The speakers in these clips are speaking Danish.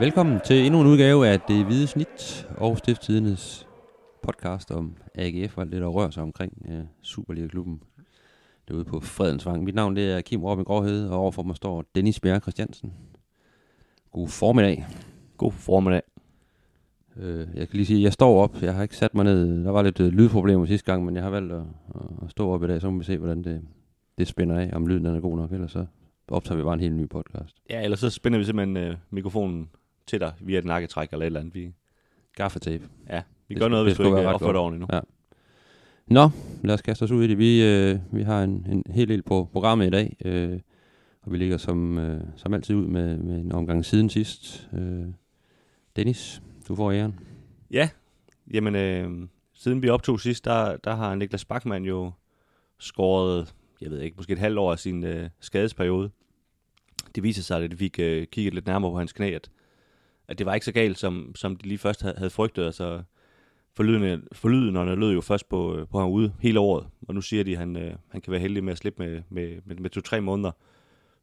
Velkommen til endnu en udgave af Det Hvide Snit og Stiftstidernes podcast om AGF og alt det, der rører sig omkring uh, Superliga-klubben derude på Fredensvang. Mit navn det er Kim Robin Gråhed, og overfor mig står Dennis Bjerg Christiansen. God formiddag. God formiddag. Uh, jeg kan lige sige, at jeg står op. Jeg har ikke sat mig ned. Der var lidt uh, lydproblemer sidste gang, men jeg har valgt at, at stå op i dag, så må vi se, hvordan det, det spænder af, om lyden den er god nok, ellers så optager vi bare en helt ny podcast. Ja, ellers så spænder vi simpelthen øh, mikrofonen til dig via et nakketræk eller et eller andet. Vi, Gaffatape. ja, vi Det gør noget, hvis du ikke opfører godt. ordentligt nu. Ja. Nå, lad os kaste os ud i det. Vi, øh, vi har en, en hel del på programmet i dag, øh, og vi ligger som, øh, som altid ud med, med en omgang siden sidst. Øh, Dennis, du får æren. Ja, jamen øh, siden vi optog sidst, der, der har Niklas Bachmann jo skåret, jeg ved ikke, måske et halvt år af sin øh, skadesperiode. Det viser sig, at de fik øh, kigget lidt nærmere på hans knæ, at, at det var ikke så galt, som, som de lige først havde, havde frygtet. Altså, forlydende, forlydenderne lød jo først på, øh, på ham ude hele året, og nu siger de, at han, øh, han kan være heldig med at slippe med, med, med, med to-tre måneder.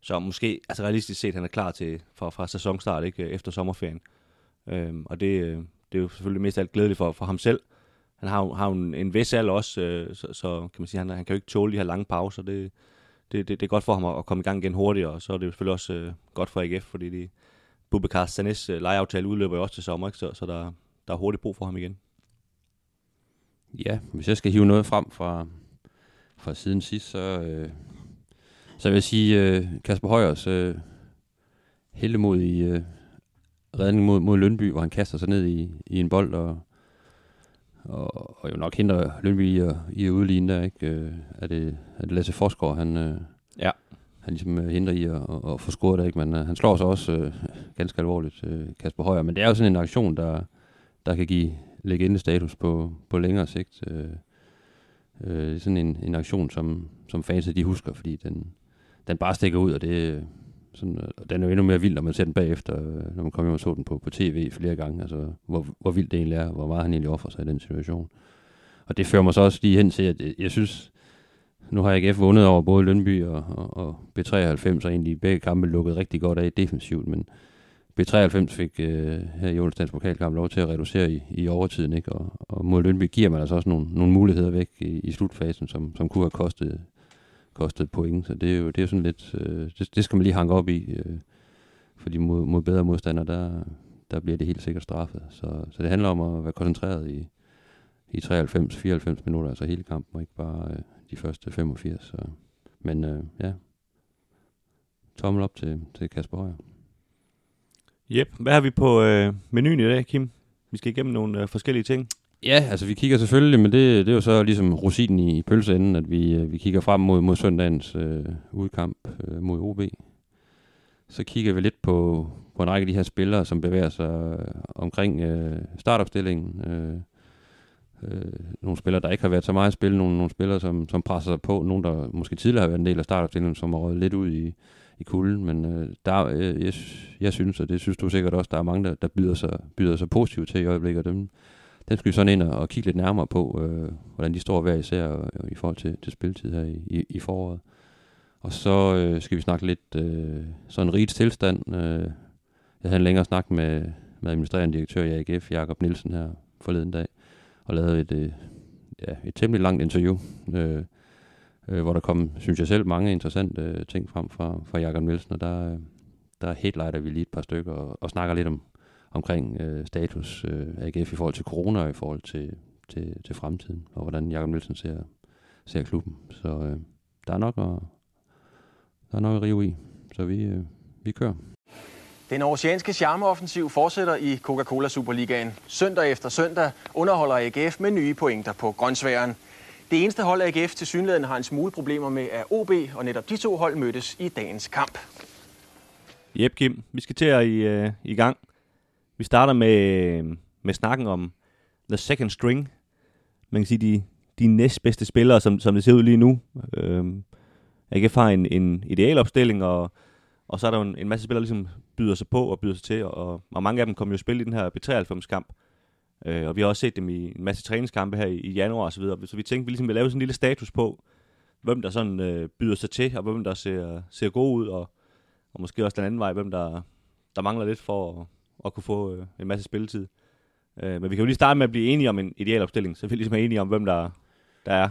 Så måske, altså realistisk set, han er klar til fra, fra sæsonstart, ikke efter sommerferien. Øhm, og det, øh, det er jo selvfølgelig mest af alt glædeligt for, for ham selv. Han har, har en, en vis alder også, øh, så, så kan man sige, han, han kan jo ikke tåle de her lange pauser. Det, det, det, det er godt for ham at, at komme i gang igen hurtigere, og så er det jo selvfølgelig også øh, godt for AGF, fordi de, Bubakar Sanes øh, lejeaftale udløber jo også til sommer, ikke? så, så der, der er hurtigt brug for ham igen. Ja, hvis jeg skal hive noget frem fra, fra siden sidst, så, øh, så vil jeg sige øh, Kasper Højers øh, heldemod i øh, redning mod, mod Lønby, hvor han kaster sig ned i, i en bold og, og, og jo nok hindrer Lønby i at, i at udligne der, ikke? Øh, er, det, er det Lasse Forsgaard, han, øh, Ja. han ligesom øh, hindrer i at, at, at få scoret der, ikke? Men øh, han slår sig også øh, ganske alvorligt, øh, Kasper Højer. Men det er jo sådan en aktion, der, der kan give legendestatus på, på længere sigt. Øh, øh, sådan en, en aktion, som, som fans de husker, fordi den, den bare stikker ud, og det, sådan, og den er jo endnu mere vild, når man ser den bagefter, øh, når man kommer hjem og så den på, på tv flere gange, altså hvor, hvor vildt det egentlig er, hvor meget han egentlig offer sig i den situation. Og det fører mig så også lige hen til, at jeg, jeg synes, nu har AGF vundet over både Lønby og, og, og B93, og egentlig begge kampe lukket rigtig godt af defensivt, men B93 fik øh, her i onsdagens pokalkamp lov til at reducere i, i overtiden, ikke? Og, og mod Lønby giver man altså også nogle, nogle muligheder væk i, i slutfasen, som, som kunne have kostet, kostet point. Så det er jo, det er sådan lidt, øh, det, det skal man lige hanke op i, øh, fordi mod, mod bedre modstandere, der, der bliver det helt sikkert straffet. Så, så det handler om at være koncentreret i, i 93-94 minutter, altså hele kampen, og ikke bare øh, de første 85. Så. Men øh, ja, tommel op til, til Kasper Højer. Yep. Hvad har vi på øh, menuen i dag, Kim? Vi skal igennem nogle øh, forskellige ting. Ja, altså vi kigger selvfølgelig, men det, det er jo så ligesom rosinen i, pølseenden, at vi, øh, vi kigger frem mod, mod søndagens øh, udkamp øh, mod OB. Så kigger vi lidt på, på en række af de her spillere, som bevæger sig øh, omkring øh, startopstillingen. Øh, øh, nogle spillere, der ikke har været så meget i spil, nogle, nogle spillere, som, som presser sig på, nogle, der måske tidligere har været en del af startopstillingen, som har røget lidt ud i, i kulden, men øh, der, øh, jeg, jeg synes, og det synes du sikkert også, der er mange, der, der byder, sig, byder sig positivt til i øjeblikket, og dem, dem skal vi sådan ind og, og kigge lidt nærmere på, øh, hvordan de står hver især og, og i forhold til, til spilletid her i, i, i foråret. Og så øh, skal vi snakke lidt øh, sådan rigets tilstand. Øh, jeg havde en længere snak med, med administrerende direktør i AGF, Jakob Nielsen her forleden dag, og lavede et, øh, ja, et temmelig langt interview, øh, øh, hvor der kom, synes jeg selv, mange interessante øh, ting frem fra, fra Jakob Nielsen, og der, øh, der headlighter vi lige et par stykker og, og snakker lidt om, omkring øh, status øh, AGF i forhold til corona og i forhold til, til, til fremtiden, og hvordan Jakob Nielsen ser, ser klubben. Så øh, der er nok at, der er nok at rive i, så vi, øh, vi kører. Den oceanske charmeoffensiv fortsætter i Coca-Cola Superligaen. Søndag efter søndag underholder AGF med nye pointer på grønsværen. Det eneste hold AGF til synligheden har en smule problemer med er OB, og netop de to hold mødtes i dagens kamp. Jep, Kim. Vi skal til at i, øh, i gang. Vi starter med, øh, med snakken om the second string. Man kan sige, de, de næstbedste spillere, som, som det ser ud lige nu. Øh, AGF har en, en idealopstilling, og, og så er der jo en, en masse spillere, der ligesom byder sig på og byder sig til, og, og mange af dem kommer jo at spille i den her B93-kamp. Øh, og vi har også set dem i en masse træningskampe her i, i januar og så videre. Så vi tænkte, vi ligesom vil lave sådan en lille status på, hvem der sådan øh, byder sig til, og hvem der ser, ser gode ud, og, og måske også den anden vej, hvem der, der mangler lidt for at, at kunne få øh, en masse spilletid. Øh, men vi kan jo lige starte med at blive enige om en idealopstilling, så vi ligesom er enige om, hvem der, der er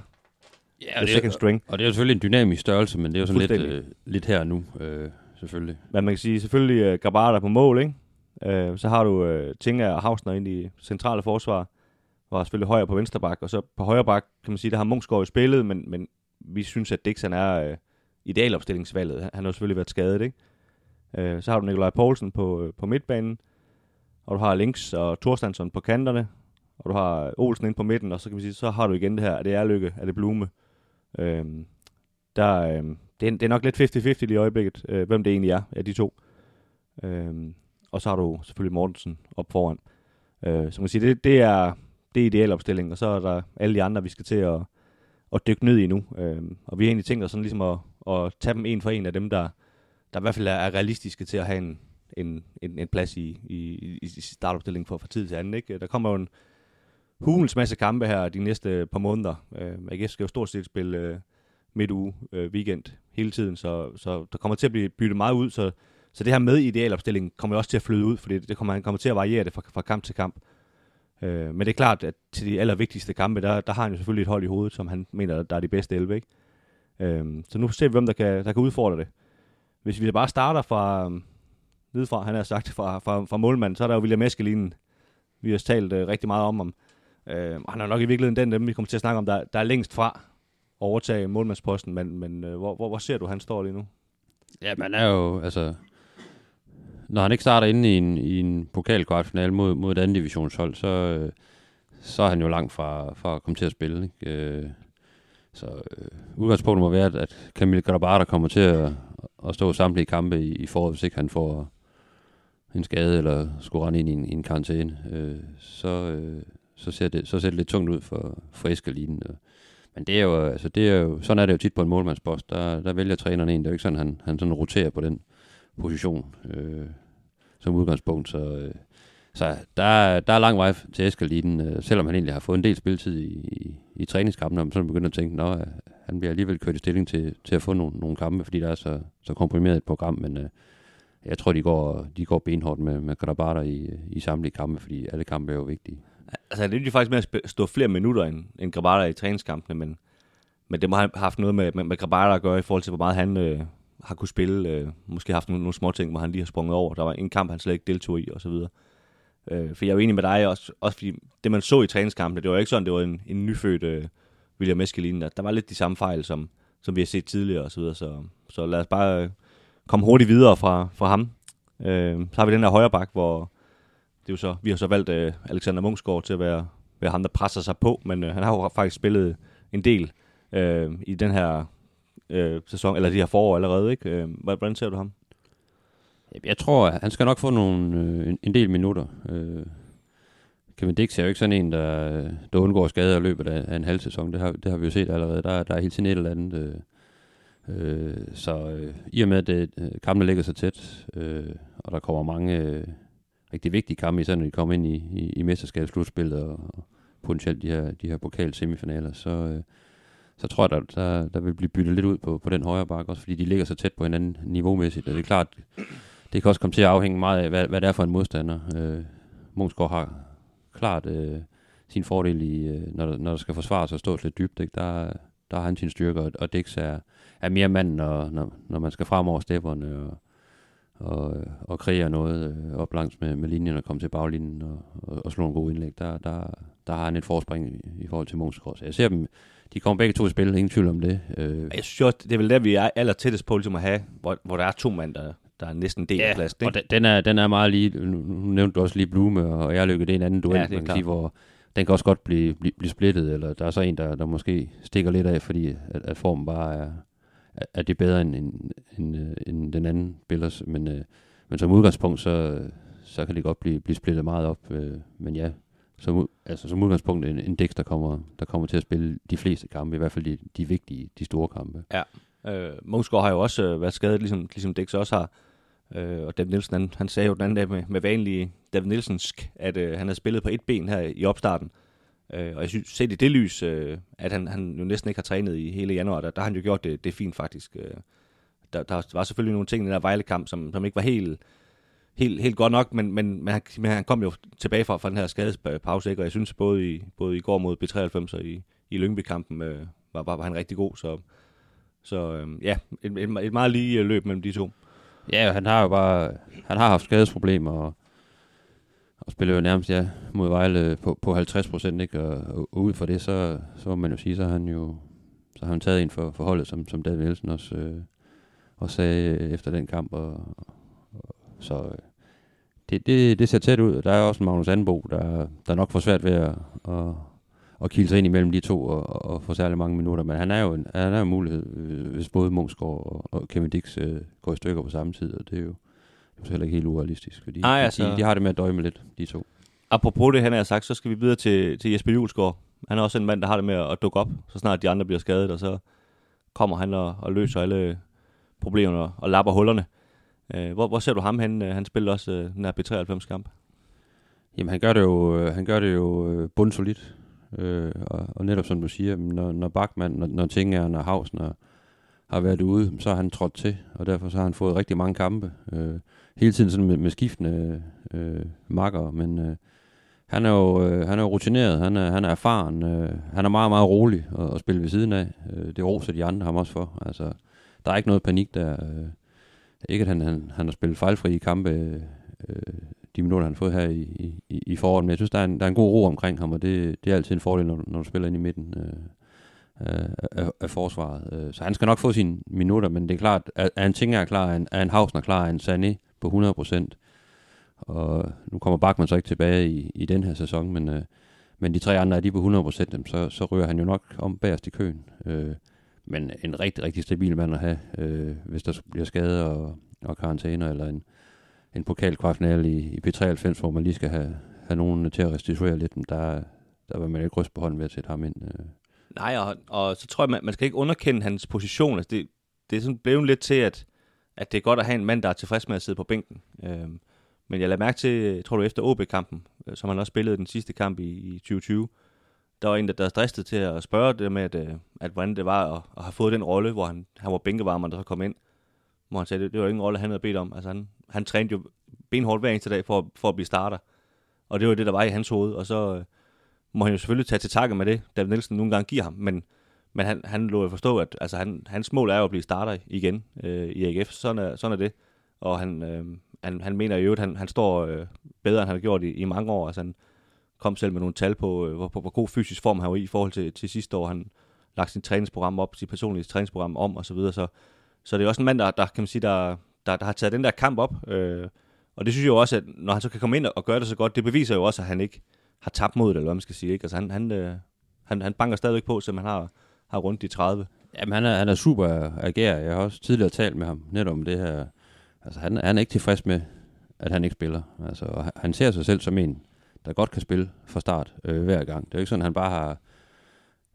Ja, og det, second er, string. og det er jo selvfølgelig en dynamisk størrelse, men det er jo sådan lidt, øh, lidt her nu, øh, selvfølgelig. Men man kan sige selvfølgelig øh, Grabara på mål, ikke? Øh, så har du øh, Tinga og Hausner ind i centrale forsvar, og selvfølgelig højre på venstre bak, og så på højre bak, kan man sige, der har Munchsgaard jo spillet, men, men vi synes, at Dixon er øh, idealopstillingsvalget. Han, har selvfølgelig været skadet, ikke? Øh, så har du Nikolaj Poulsen på, øh, på midtbanen, og du har Links og Thorstansson på kanterne, og du har Olsen ind på midten, og så kan man sige, så har du igen det her, er det Erlykke, er det Blume? Øh, der, øh, det, er, det er nok lidt 50-50 lige i øjeblikket, øh, hvem det egentlig er af de to. Øh, og så har du selvfølgelig Mortensen op foran. Øh, så man siger, det, det er det er idealopstilling, og så er der alle de andre, vi skal til at, at dykke ned i nu. Øh, og vi har egentlig tænkt os sådan ligesom at, at tage dem en for en af dem, der, der i hvert fald er, er realistiske til at have en, en, en, en plads i, i, i startopstillingen for, for tid til anden. Ikke? Der kommer jo en hulens masse kampe her de næste par måneder. Øh, AGF skal jo stort set spille øh, midt uge øh, weekend hele tiden, så, så der kommer til at blive byttet meget ud, så, så det her med idealopstillingen kommer jo også til at flyde ud, fordi det kommer, han kommer til at variere det fra, fra kamp til kamp. Øh, men det er klart, at til de allervigtigste kampe, der, der har han jo selvfølgelig et hold i hovedet, som han mener, der er de bedste 11, ikke? Øh, så nu ser vi, hvem der kan, der kan udfordre det. Hvis vi bare starter fra, øh, nedefra, han har sagt, fra, fra, fra målmanden, så er der jo William Eskelinen. Vi har talt øh, rigtig meget om ham. Øh, han er nok i virkeligheden den dem, vi kommer til at snakke om, der, der er længst fra at overtage målmandsposten, men, men øh, hvor, hvor, hvor ser du, han står lige nu? Ja, man er jo, altså... Når han ikke starter inde i en, i en pokalkvartfinale mod, mod et andet divisionshold, så, øh, så er han jo langt fra, fra at komme til at spille. Ikke? Øh, så øh, udgangspunktet må være, at, at Camille Grabata kommer til at, at stå samtlige kampe i, i foråret, hvis ikke han får en skade eller skulle rende ind i en, i en karantæne. Øh, så, øh, så, ser det, så ser det lidt tungt ud for, for Eskelinen. Øh. Men det er jo, altså det er jo, sådan er det jo tit på en målmandspost. Der, der vælger træneren en. Det er jo ikke sådan, han, han sådan roterer på den position øh, som udgangspunkt. Så, øh, så der, der er lang vej til Eskaliden, øh, selvom han egentlig har fået en del spilletid i, i, i træningskampen, og man sådan begynder at tænke, at øh, han bliver alligevel kørt i stilling til, til at få nogle, nogle kampe, fordi der er så, så komprimeret et program, men øh, jeg tror, de går, de går benhårdt med, med Grabata i, i samtlige kampe, fordi alle kampe er jo vigtige. Altså, det er jo faktisk med at stå flere minutter end, end Grabata i træningskampene, men, men det må have haft noget med, med, med Grabata at gøre i forhold til, hvor meget han øh, har kunne spille. Øh, måske haft nogle, nogle små ting, hvor han lige har sprunget over. Der var en kamp, han slet ikke deltog i, og så videre. Øh, for jeg er jo enig med dig også, også fordi det, man så i træningskampene, det var ikke sådan, det var en, en nyfødt øh, William Eskelin, Der, der var lidt de samme fejl, som, som vi har set tidligere, og så videre. Så, så lad os bare øh, komme hurtigt videre fra, fra ham. Øh, så har vi den her højre bak, hvor det er jo så, vi har så valgt øh, Alexander Mungsgaard til at være, være ham, der presser sig på, men øh, han har jo faktisk spillet en del øh, i den her øh, sæson, eller de her forår allerede, ikke? Øh, hvordan ser du ham? Jeg tror, at han skal nok få nogle, øh, en, en del minutter. Øh, Kevin Dix er jo ikke sådan en, der, der undgår skade i løbet af, af en halv sæson. Det har, det har vi jo set allerede. Der, der er hele tiden et eller andet. Øh, øh, så øh, i og med, at det, øh, kampene ligger så tæt, øh, og der kommer mange øh, rigtig vigtige kampe, især når de kommer ind i, i, i mesterskabsslutspillet og, og potentielt de her, de her pokal semifinaler, så, øh, så tror jeg, der, der, der vil blive byttet lidt ud på, på den højre bakke, også fordi de ligger så tæt på hinanden niveaumæssigt. Og det er klart, det kan også komme til at afhænge meget af, hvad, hvad det er for en modstander. Øh, Munchsgaard har klart øh, sin fordel i, øh, når, der, når der skal forsvares og stå lidt dybt. Ikke? Der, der har han sin styrke, og, og Dix er, er mere mand, når, når, når man skal frem over stepperne og, og, og kreere noget øh, op langs med, med linjen og komme til baglinjen og, og, og slå en god indlæg. Der, der, der har han et forspring i, i forhold til Munchsgaard. Så jeg ser dem, de kommer begge to i spil, ingen tvivl om det. Øh, Jeg synes også, det er vel der, vi er aller tættest på ligesom at have, hvor, hvor der er to mand, der, der er næsten del af plads. og den, den, er, den er meget lige, nu nævnte du også lige Blume og Erlykke, det er en anden duel, Ja, ja, man kan sige, hvor den kan også godt blive, blive, blive splittet, eller der er så en, der, der måske stikker lidt af, fordi at, at formen bare er, er- det bedre end, end, end, øh, end den anden spiller. Men, øh, men som udgangspunkt, så, så kan det godt blive, blive splittet meget op. Øh, men ja, som, altså, som udgangspunkt en, en dæk, der kommer, der kommer til at spille de fleste kampe, i hvert fald de, de vigtige, de store kampe. Ja, Øh, Mosgaard har jo også øh, været skadet, ligesom, ligesom Dix også har. Øh, og David Nielsen, han, han sagde jo den anden dag med, med vanlige David Nielsensk, at øh, han havde spillet på et ben her i opstarten. Øh, og jeg synes, set i det lys, øh, at han, han jo næsten ikke har trænet i hele januar, der, der har han jo gjort det, det fint faktisk. Øh, der, der var selvfølgelig nogle ting i den der Vejle-kamp, som, som ikke var helt helt, helt godt nok, men, men, men, han, men han kom jo tilbage fra, fra den her skadespause, ikke? og jeg synes både i, både i går mod B93 og i, i Lyngby-kampen øh, var, var, var han rigtig god, så, så øh, ja, et, et, et meget lige øh, løb mellem de to. Ja, han har jo bare han har haft skadesproblemer, og, og spiller jo nærmest ja, mod Vejle på, på 50 procent, ikke? Og, og, ud fra det, så, så må man jo sige, så har han jo så har han taget ind for, for holdet, som, som David Nielsen også, øh, også sagde efter den kamp, og så øh, det, det, det ser tæt ud. Der er også en Magnus Anbo, der, der nok får svært ved at, at, at kilde sig ind imellem de to og, og få særlig mange minutter. Men han er jo en, han er en mulighed, øh, hvis både Munchsgaard og, og Kevin Dix øh, går i stykker på samme tid, og det er jo, det er heller ikke helt urealistisk, fordi Ej, altså, de, de, har det med at døje med lidt, de to. Apropos det, han har sagt, så skal vi videre til, til Jesper Julesgaard. Han er også en mand, der har det med at dukke op, så snart de andre bliver skadet, og så kommer han og, og løser alle problemerne og, og lapper hullerne. Øh, hvor, hvor ser du ham hen? Han spiller også øh, den her B93-kamp. Jamen han gør det jo, øh, han gør det jo øh, bundsolidt. Øh, og, og, netop som du siger, når, når Bachmann, når, når Tingeren og Havsen Hausner har været ude, så har han trådt til, og derfor så har han fået rigtig mange kampe. Øh, hele tiden sådan med, med skiftende øh, makker, men øh, han er jo øh, han er rutineret, han er, han er erfaren, øh, han er meget, meget rolig at, at spille ved siden af. Øh, det roser de andre ham også for. Altså, der er ikke noget panik der. Øh, ikke at han, han, han har spillet fejlfri i kampe øh, øh de minutter, han har fået her i, i, i foråret, men jeg synes, der er, en, der er en god ro omkring ham, og det, det er altid en fordel, når, når du spiller ind i midten øh, øh af, af forsvaret. Øh, så han skal nok få sine minutter, men det er klart, at, at en ting er klar, at en Hausner klar, en Sané på 100%, og nu kommer Bachmann så ikke tilbage i, i den her sæson, men, øh, men de tre andre er de på 100%, så, så ryger han jo nok om bagerst i køen. Øh, men en rigtig, rigtig stabil mand at have, øh, hvis der bliver skade og, og karantæner, eller en, en pokalkvartfinal i, i P93, hvor man lige skal have, have nogen til at restituere lidt, der, der vil man ikke ryste på hånden ved at sætte ham ind. Øh. Nej, og, og så tror jeg, man, man skal ikke underkende hans position. Altså det, det er sådan blevet lidt til, at, at det er godt at have en mand, der er tilfreds med at sidde på bænken. Øh, men jeg lader mærke til, tror du, efter OB-kampen, øh, som han også spillede den sidste kamp i, i 2020, der var en, der, der stressede til at spørge det med, at, øh, at hvordan det var at, at have fået den rolle, hvor han, han var bænkevarmer, der så kom ind. Hvor han sagde, det, det var ingen rolle, han havde bedt om. Altså han, han trænede jo benhårdt hver eneste dag for, for at blive starter. Og det var det, der var i hans hoved. Og så øh, må han jo selvfølgelig tage til takke med det, David Nielsen nogle gange giver ham. Men, men han, han lå jo forstå, at altså, han, hans mål er jo at blive starter igen øh, i AGF. Sådan er, sådan er det. Og han, øh, han, han mener jo, at han, han står øh, bedre, end han har gjort i, i mange år. Altså han kom selv med nogle tal på, øh, hvor, på, hvor god fysisk form han var i i forhold til, til sidste år. Han lagt sit træningsprogram op, sit personlige træningsprogram om og så videre. Så, så det er også en mand, der, der kan man sige, der, der, der har taget den der kamp op. Øh, og det synes jeg jo også, at når han så kan komme ind og gøre det så godt, det beviser jo også, at han ikke har tabt modet, eller hvad man skal sige. Ikke? Altså han, han, øh, han, han banker stadigvæk på, som han har, har rundt de 30. Jamen han er, han er super ager. Jeg har også tidligere talt med ham netop om det her. Altså han, han er ikke tilfreds med, at han ikke spiller. Altså, han ser sig selv som en, der godt kan spille fra start øh, hver gang. Det er jo ikke sådan, at han bare har,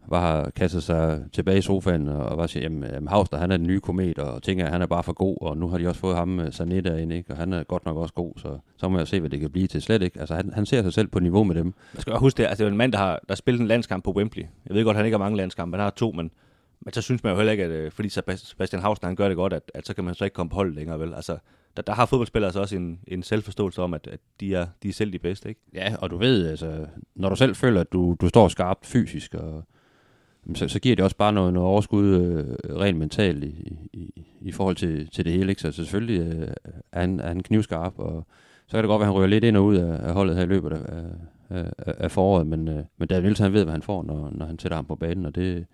bare har kastet sig tilbage i sofaen og, bare siger, jamen, øh, jamen Havster, han er den nye komet, og tænker, at han er bare for god, og nu har de også fået ham øh, Sané derinde, ikke? og han er godt nok også god, så, så må jeg se, hvad det kan blive til slet ikke. Altså, han, han ser sig selv på niveau med dem. Jeg skal huske det, altså, det er en mand, der har der spillet en landskamp på Wembley. Jeg ved godt, at han ikke har mange landskampe, han har to, men, men så synes man jo heller ikke, at øh, fordi Sebastian Havster, han gør det godt, at, at så kan man så ikke komme på hold længere, vel? Altså, der, der har fodboldspillere altså også en, en selvforståelse om, at, at de, er, de er selv de bedste, ikke? Ja, og du ved, altså, når du selv føler, at du, du står skarpt fysisk, og, så, så giver det også bare noget, noget overskud øh, rent mentalt i, i, i forhold til, til det hele, ikke? Så selvfølgelig øh, er, han, er han knivskarp, og så kan det godt være, at han ryger lidt ind og ud af, af holdet her i løbet af, af, af foråret, men, øh, men David Nielsen, han ved, hvad han får, når, når han sætter ham på banen, og det,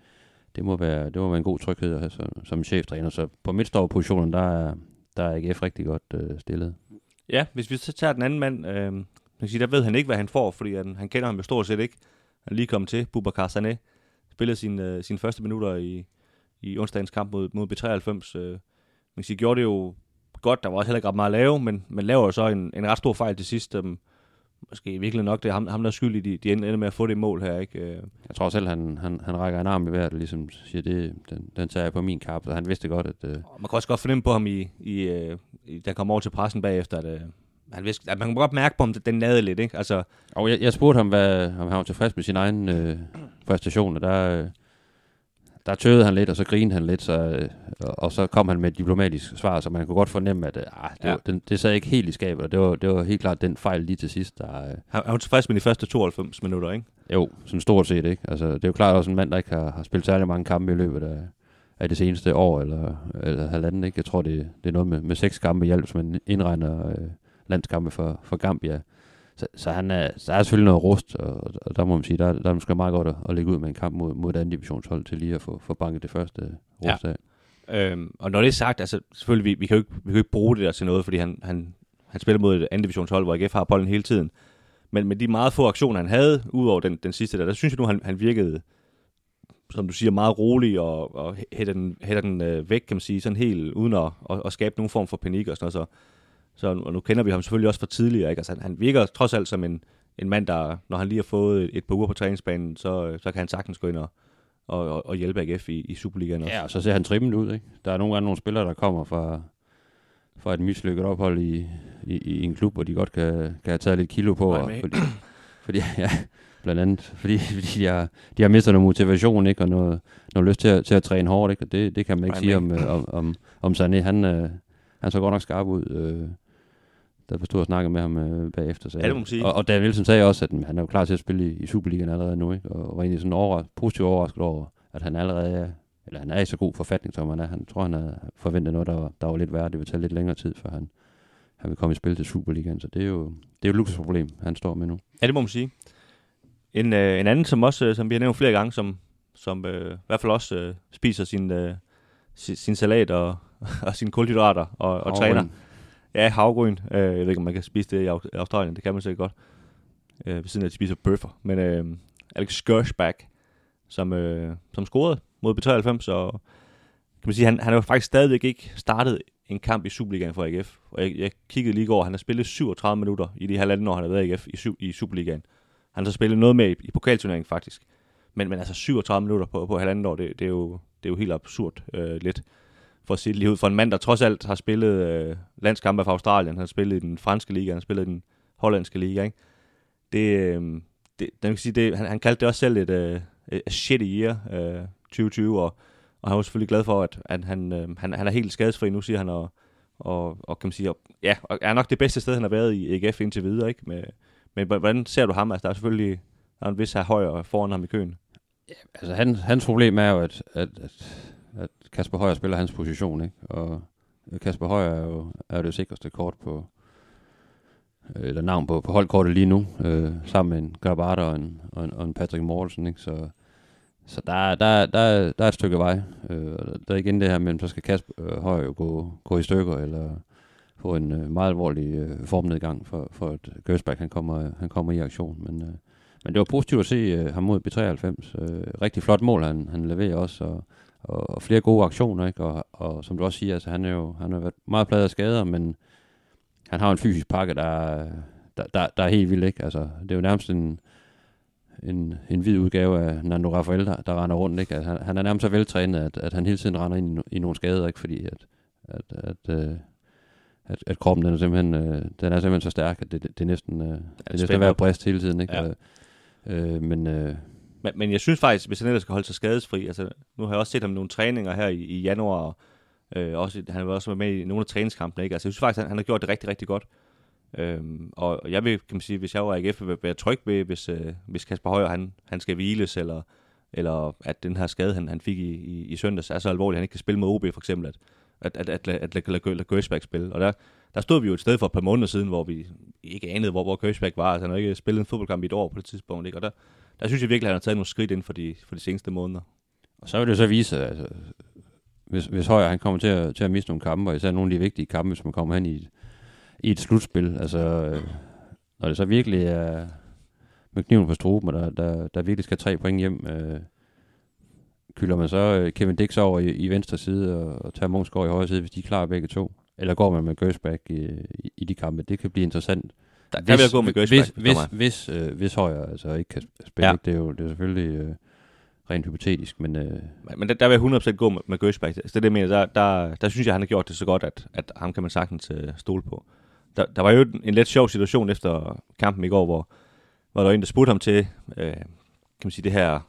det må være, det må være en god tryghed at have som, som cheftræner. Så på midtstoppositionen, der er, der er AGF rigtig godt øh, stillet. Ja, hvis vi så tager den anden mand, øh, man kan sige, der ved han ikke, hvad han får, fordi han, han kender ham jo stort set ikke. Han er lige kommet til, Bubakar Sané, spillede sin, øh, sine første minutter i, i onsdagens kamp mod, mod B93. Øh, man kan sige, gjorde det jo godt, der var også heller ikke ret meget at lave, men, men laver jo så en, en ret stor fejl til sidst. Øh, måske virkelig nok, det er ham, ham der er skyld i, de, de ender med at få det mål her. Ikke? Øh. Jeg tror selv, han, han, han rækker en arm i hvert, og ligesom siger, det, den, den tager jeg på min kap, og han vidste godt, at... Uh... Man kan også godt fornemme på ham, i, i, uh, i der kom over til pressen bagefter, at, uh, han vidste, at man kan godt mærke på ham, at den nade lidt. Ikke? Altså, og jeg, jeg spurgte ham, hvad, om han var tilfreds med sin egen uh, præstation, og der, uh, der tøvede han lidt, og så grinede han lidt, så, øh, og, så kom han med et diplomatisk svar, så man kunne godt fornemme, at øh, ah, det, Ja. ja. den, det sad ikke helt i skabet, og det var, det var helt klart den fejl lige til sidst, der, øh, Han jo tilfreds med de første 92 minutter, ikke? jo, sådan stort set, ikke? Altså, det er jo klart også en mand, der ikke har, har spillet særlig mange kampe i løbet af, af det seneste år, eller, eller halvanden, ikke? Jeg tror, det, det er noget med, med seks kampe i alt, hvis man indregner øh, landskampe for, for Gambia. Så, så han er, så er selvfølgelig noget rust, og, og der må man sige, der, der er måske meget godt at, at lægge ud med en kamp mod, mod et andet divisionshold til lige at få, få banket det første rust af. Øhm, og når det er sagt, altså selvfølgelig, vi, vi, kan jo ikke, vi kan jo ikke bruge det der til noget, fordi han, han, han spiller mod et anden divisionshold, hvor AGF har bolden hele tiden. Men med de meget få aktioner, han havde, udover den, den sidste der, der synes jeg nu, han, han virkede, som du siger, meget rolig og, og hætter den, hætter den øh, væk, kan man sige, sådan helt uden at, at, at skabe nogen form for panik og sådan noget. Så, så og nu kender vi ham selvfølgelig også fra tidligere, ikke? Altså, han, han virker trods alt som en, en mand, der, når han lige har fået et, et par uger på træningsbanen, så, så kan han sagtens gå ind og, og, og, og hjælpe AGF i, i Superligaen også. Ja, og så ser han trimmet ud, ikke? Der er nogle gange nogle spillere, der kommer fra, fra et mislykket ophold i, i, i en klub, hvor de godt kan, kan have taget lidt kilo på. Nej, Og, fordi, fordi, ja, blandt andet, fordi, fordi de, har, de har mistet noget motivation, ikke? Og noget, noget lyst til at, til at træne hårdt, ikke? Og det, det kan man ikke Nej, sige om, øh, om, om, om Sané. Han, øh, han så godt nok skarp ud. Øh, der forstod at snakke med ham øh, bagefter. Så, Ja, det må man sige. Og, og Dan Nielsen sagde også, at mm, han er jo klar til at spille i, i Superligaen allerede nu, ikke? Og var egentlig sådan over, positivt overrasket over, at han allerede er, eller han er i så god forfatning, som han er. Han tror, han havde forventet noget, der var, der var lidt værre. Det vil tage lidt længere tid, før han, han vil komme i spil til Superligaen. Så det er jo, det er jo et luksusproblem, han står med nu. Ja, det må man sige. En, øh, en anden, som også, øh, som vi har nævnt flere gange, som, som øh, i hvert fald også øh, spiser sin, øh, sin, sin salat og, og sine kulhydrater og, og træner. Ja, havgryn. Øh, jeg ved ikke, om man kan spise det i Australien. Det kan man sikkert godt. Øh, ved siden af, at de spiser bøffer. Men øh, Alex Skurshback, som, øh, som scorede mod B93, så kan man sige, han, han har jo faktisk stadigvæk ikke startet en kamp i Superligaen for AGF. Og jeg, jeg kiggede lige i går, han har spillet 37 minutter i de halvanden år, han har været i AGF i, i Superligaen. Han har så spillet noget med i, i pokalturneringen faktisk. Men, men altså 37 minutter på, på halvanden år, det, det, er, jo, det er jo helt absurd øh, lidt for at sige det lige ud. For en mand, der trods alt har spillet øh, landskampe for Australien, han har spillet i den franske liga, han har spillet i den hollandske liga, ikke? Det, øh, det, man kan sige, det, han, han kaldte det også selv et, øh, et shitty year, øh, 2020, og, og han var selvfølgelig glad for, at, at han, øh, han, han er helt skadesfri nu, siger han, og, og, og kan man sige, og, ja, og er nok det bedste sted, han har været i AGF indtil videre, ikke? Med, men hvordan ser du ham? Altså, der er selvfølgelig der er en vis her højere foran ham i køen. Ja, Altså, han, hans problem er jo, at, at, at, at Kasper Højer spiller hans position, ikke? Og Kasper Højer er jo, er det sikreste kort på, øh, eller navn på, på holdkortet lige nu, øh, sammen med en Grabata og en, og en, og en Patrick Mortensen, ikke? Så, så der, der, der, er- der er et stykke vej. Øh, der er igen det her med, så skal Kasper øh, Højer jo gå, gå i stykker, eller få en øh, meget alvorlig øh, formnedgang, for, for at Gørsberg han kommer, han kommer i aktion. Men, øh, men det var positivt at se øh, ham mod B93. Øh, rigtig flot mål, han, han leverer også, og, og, og flere gode aktioner, ikke? Og, og som du også siger, altså, han, er jo, han har været meget pladet af skader, men han har en fysisk pakke, der, er- der, der, der er helt vild, ikke? Altså, det er jo nærmest en, en, en hvid udgave af Nando Rafael, der, der render rundt, ikke? Altså, han, han er nærmest så veltrænet, at, at han hele tiden render ind i, i nogle skader, ikke? Fordi at, at, at, øh, at, at kroppen den er simpelthen, øh, den er simpelthen så stærk, at det, det, det er næsten, øh, det er næsten at være brist hele tiden, ikke? Ja. Øh, øh, men øh, men, men jeg synes faktisk, hvis han ellers skal holde sig skadesfri, altså nu har jeg også set ham i nogle træninger her i, i januar, og øh, også, han har også været med i nogle af træningskampene, ikke? Altså jeg synes faktisk, han, han har gjort det rigtig, rigtig godt. Øhm, og jeg vil, kan man sige, hvis jeg var AGF, vil være tryg ved, hvis, øh, hvis Kasper Højer, han, han skal hviles, eller, eller at den her skade, han, han fik i, i, i søndags, er så alvorlig, at han ikke kan spille med OB for eksempel, at, at, at, at, at, at, at lade, Gøsbæk spille. Og der, der stod vi jo et sted for et par måneder siden, hvor vi ikke anede, hvor, hvor Gøsbæk var. Altså han har ikke spillet en fodboldkamp i et år på det tidspunkt, ikke? Og der, der synes jeg virkelig, at han har taget nogle skridt ind for de, for de seneste måneder. Og så vil det så vise, altså, hvis, hvis Højer han kommer til at, til at miste nogle kampe, og især nogle af de vigtige kampe, hvis man kommer hen i et, i et slutspil, altså øh, når det så virkelig er med kniven på struben, og der, der, der virkelig skal tre point hjem, øh, kylder man så øh, Kevin Dix over i, i venstre side, og, og tager Munchsgaard i højre side, hvis de er klar begge to? Eller går man med Gersbach i, i, i de kampe? Det kan blive interessant. Der, der vil jeg gå med Gøsbæk. Hvis, hvis, hvis, øh, hvis Højer altså ikke kan spille, Ja. det, er jo, det er selvfølgelig øh, rent hypotetisk, men... Øh, Men, der, der vil jeg 100% gå med, med Gøsbæk. Altså, det det, mener. Der, der, der synes jeg, han har gjort det så godt, at, at ham kan man sagtens øh, stole på. Der, der var jo en, en lidt sjov situation efter kampen i går, hvor, hvor der var en, der spurgte ham til, øh, kan man sige, det her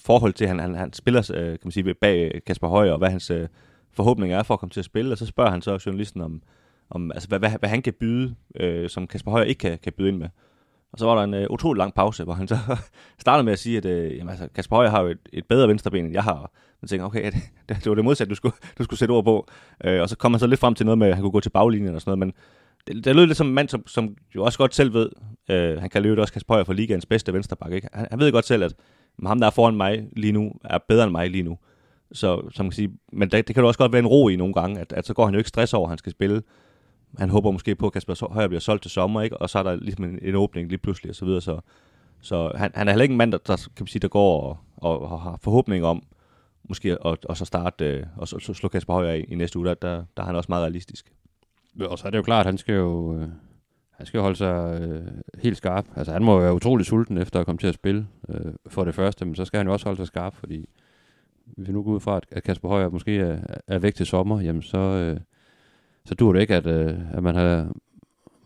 forhold til, han, han, han spiller øh, kan man sige, bag Kasper Højer, og hvad hans øh, forhåbninger er for at komme til at spille, og så spørger han så journalisten om, om altså, hvad, hvad, hvad han kan byde, øh, som Kasper Højer ikke kan, kan byde ind med. Og så var der en øh, utrolig lang pause, hvor han så startede med at sige, at øh, jamen, altså, Kasper Højer har jo et, et bedre venstreben, end jeg har. Man tænker, okay, det, det, var det modsatte, du skulle, du skulle sætte ord på. Øh, og så kom han så lidt frem til noget med, at han kunne gå til baglinjen og sådan noget, men det, det lød lidt som en mand, som, som jo også godt selv ved, øh, han kan løbe også Kasper Højer for ligaens bedste venstreback. Ikke? Han, han ved godt selv, at ham, der er foran mig lige nu, er bedre end mig lige nu. Så som kan sige, men det, det kan jo også godt være en ro i nogle gange, at, at så går han jo ikke stress over, at han skal spille. Han håber måske på, at Kasper Højer bliver solgt til sommer, ikke? og så er der ligesom en, en åbning lige pludselig og så videre. Så, så han, han er heller ikke en mand, der, der, kan man sige, der går og, og, og har forhåbning om, måske at, og så starte øh, og så, så slå Kasper Højer i, i næste uge, der, der, der er han også meget realistisk. Og så er det jo klart, at han skal jo, øh, han skal holde sig øh, helt skarp. Altså han må være utrolig sulten efter at komme til at spille øh, for det første, men så skal han jo også holde sig skarp, fordi hvis vi nu går ud fra, at Kasper Højer måske er, er væk til sommer, jamen så, øh, så dur det ikke, at, øh, at man har,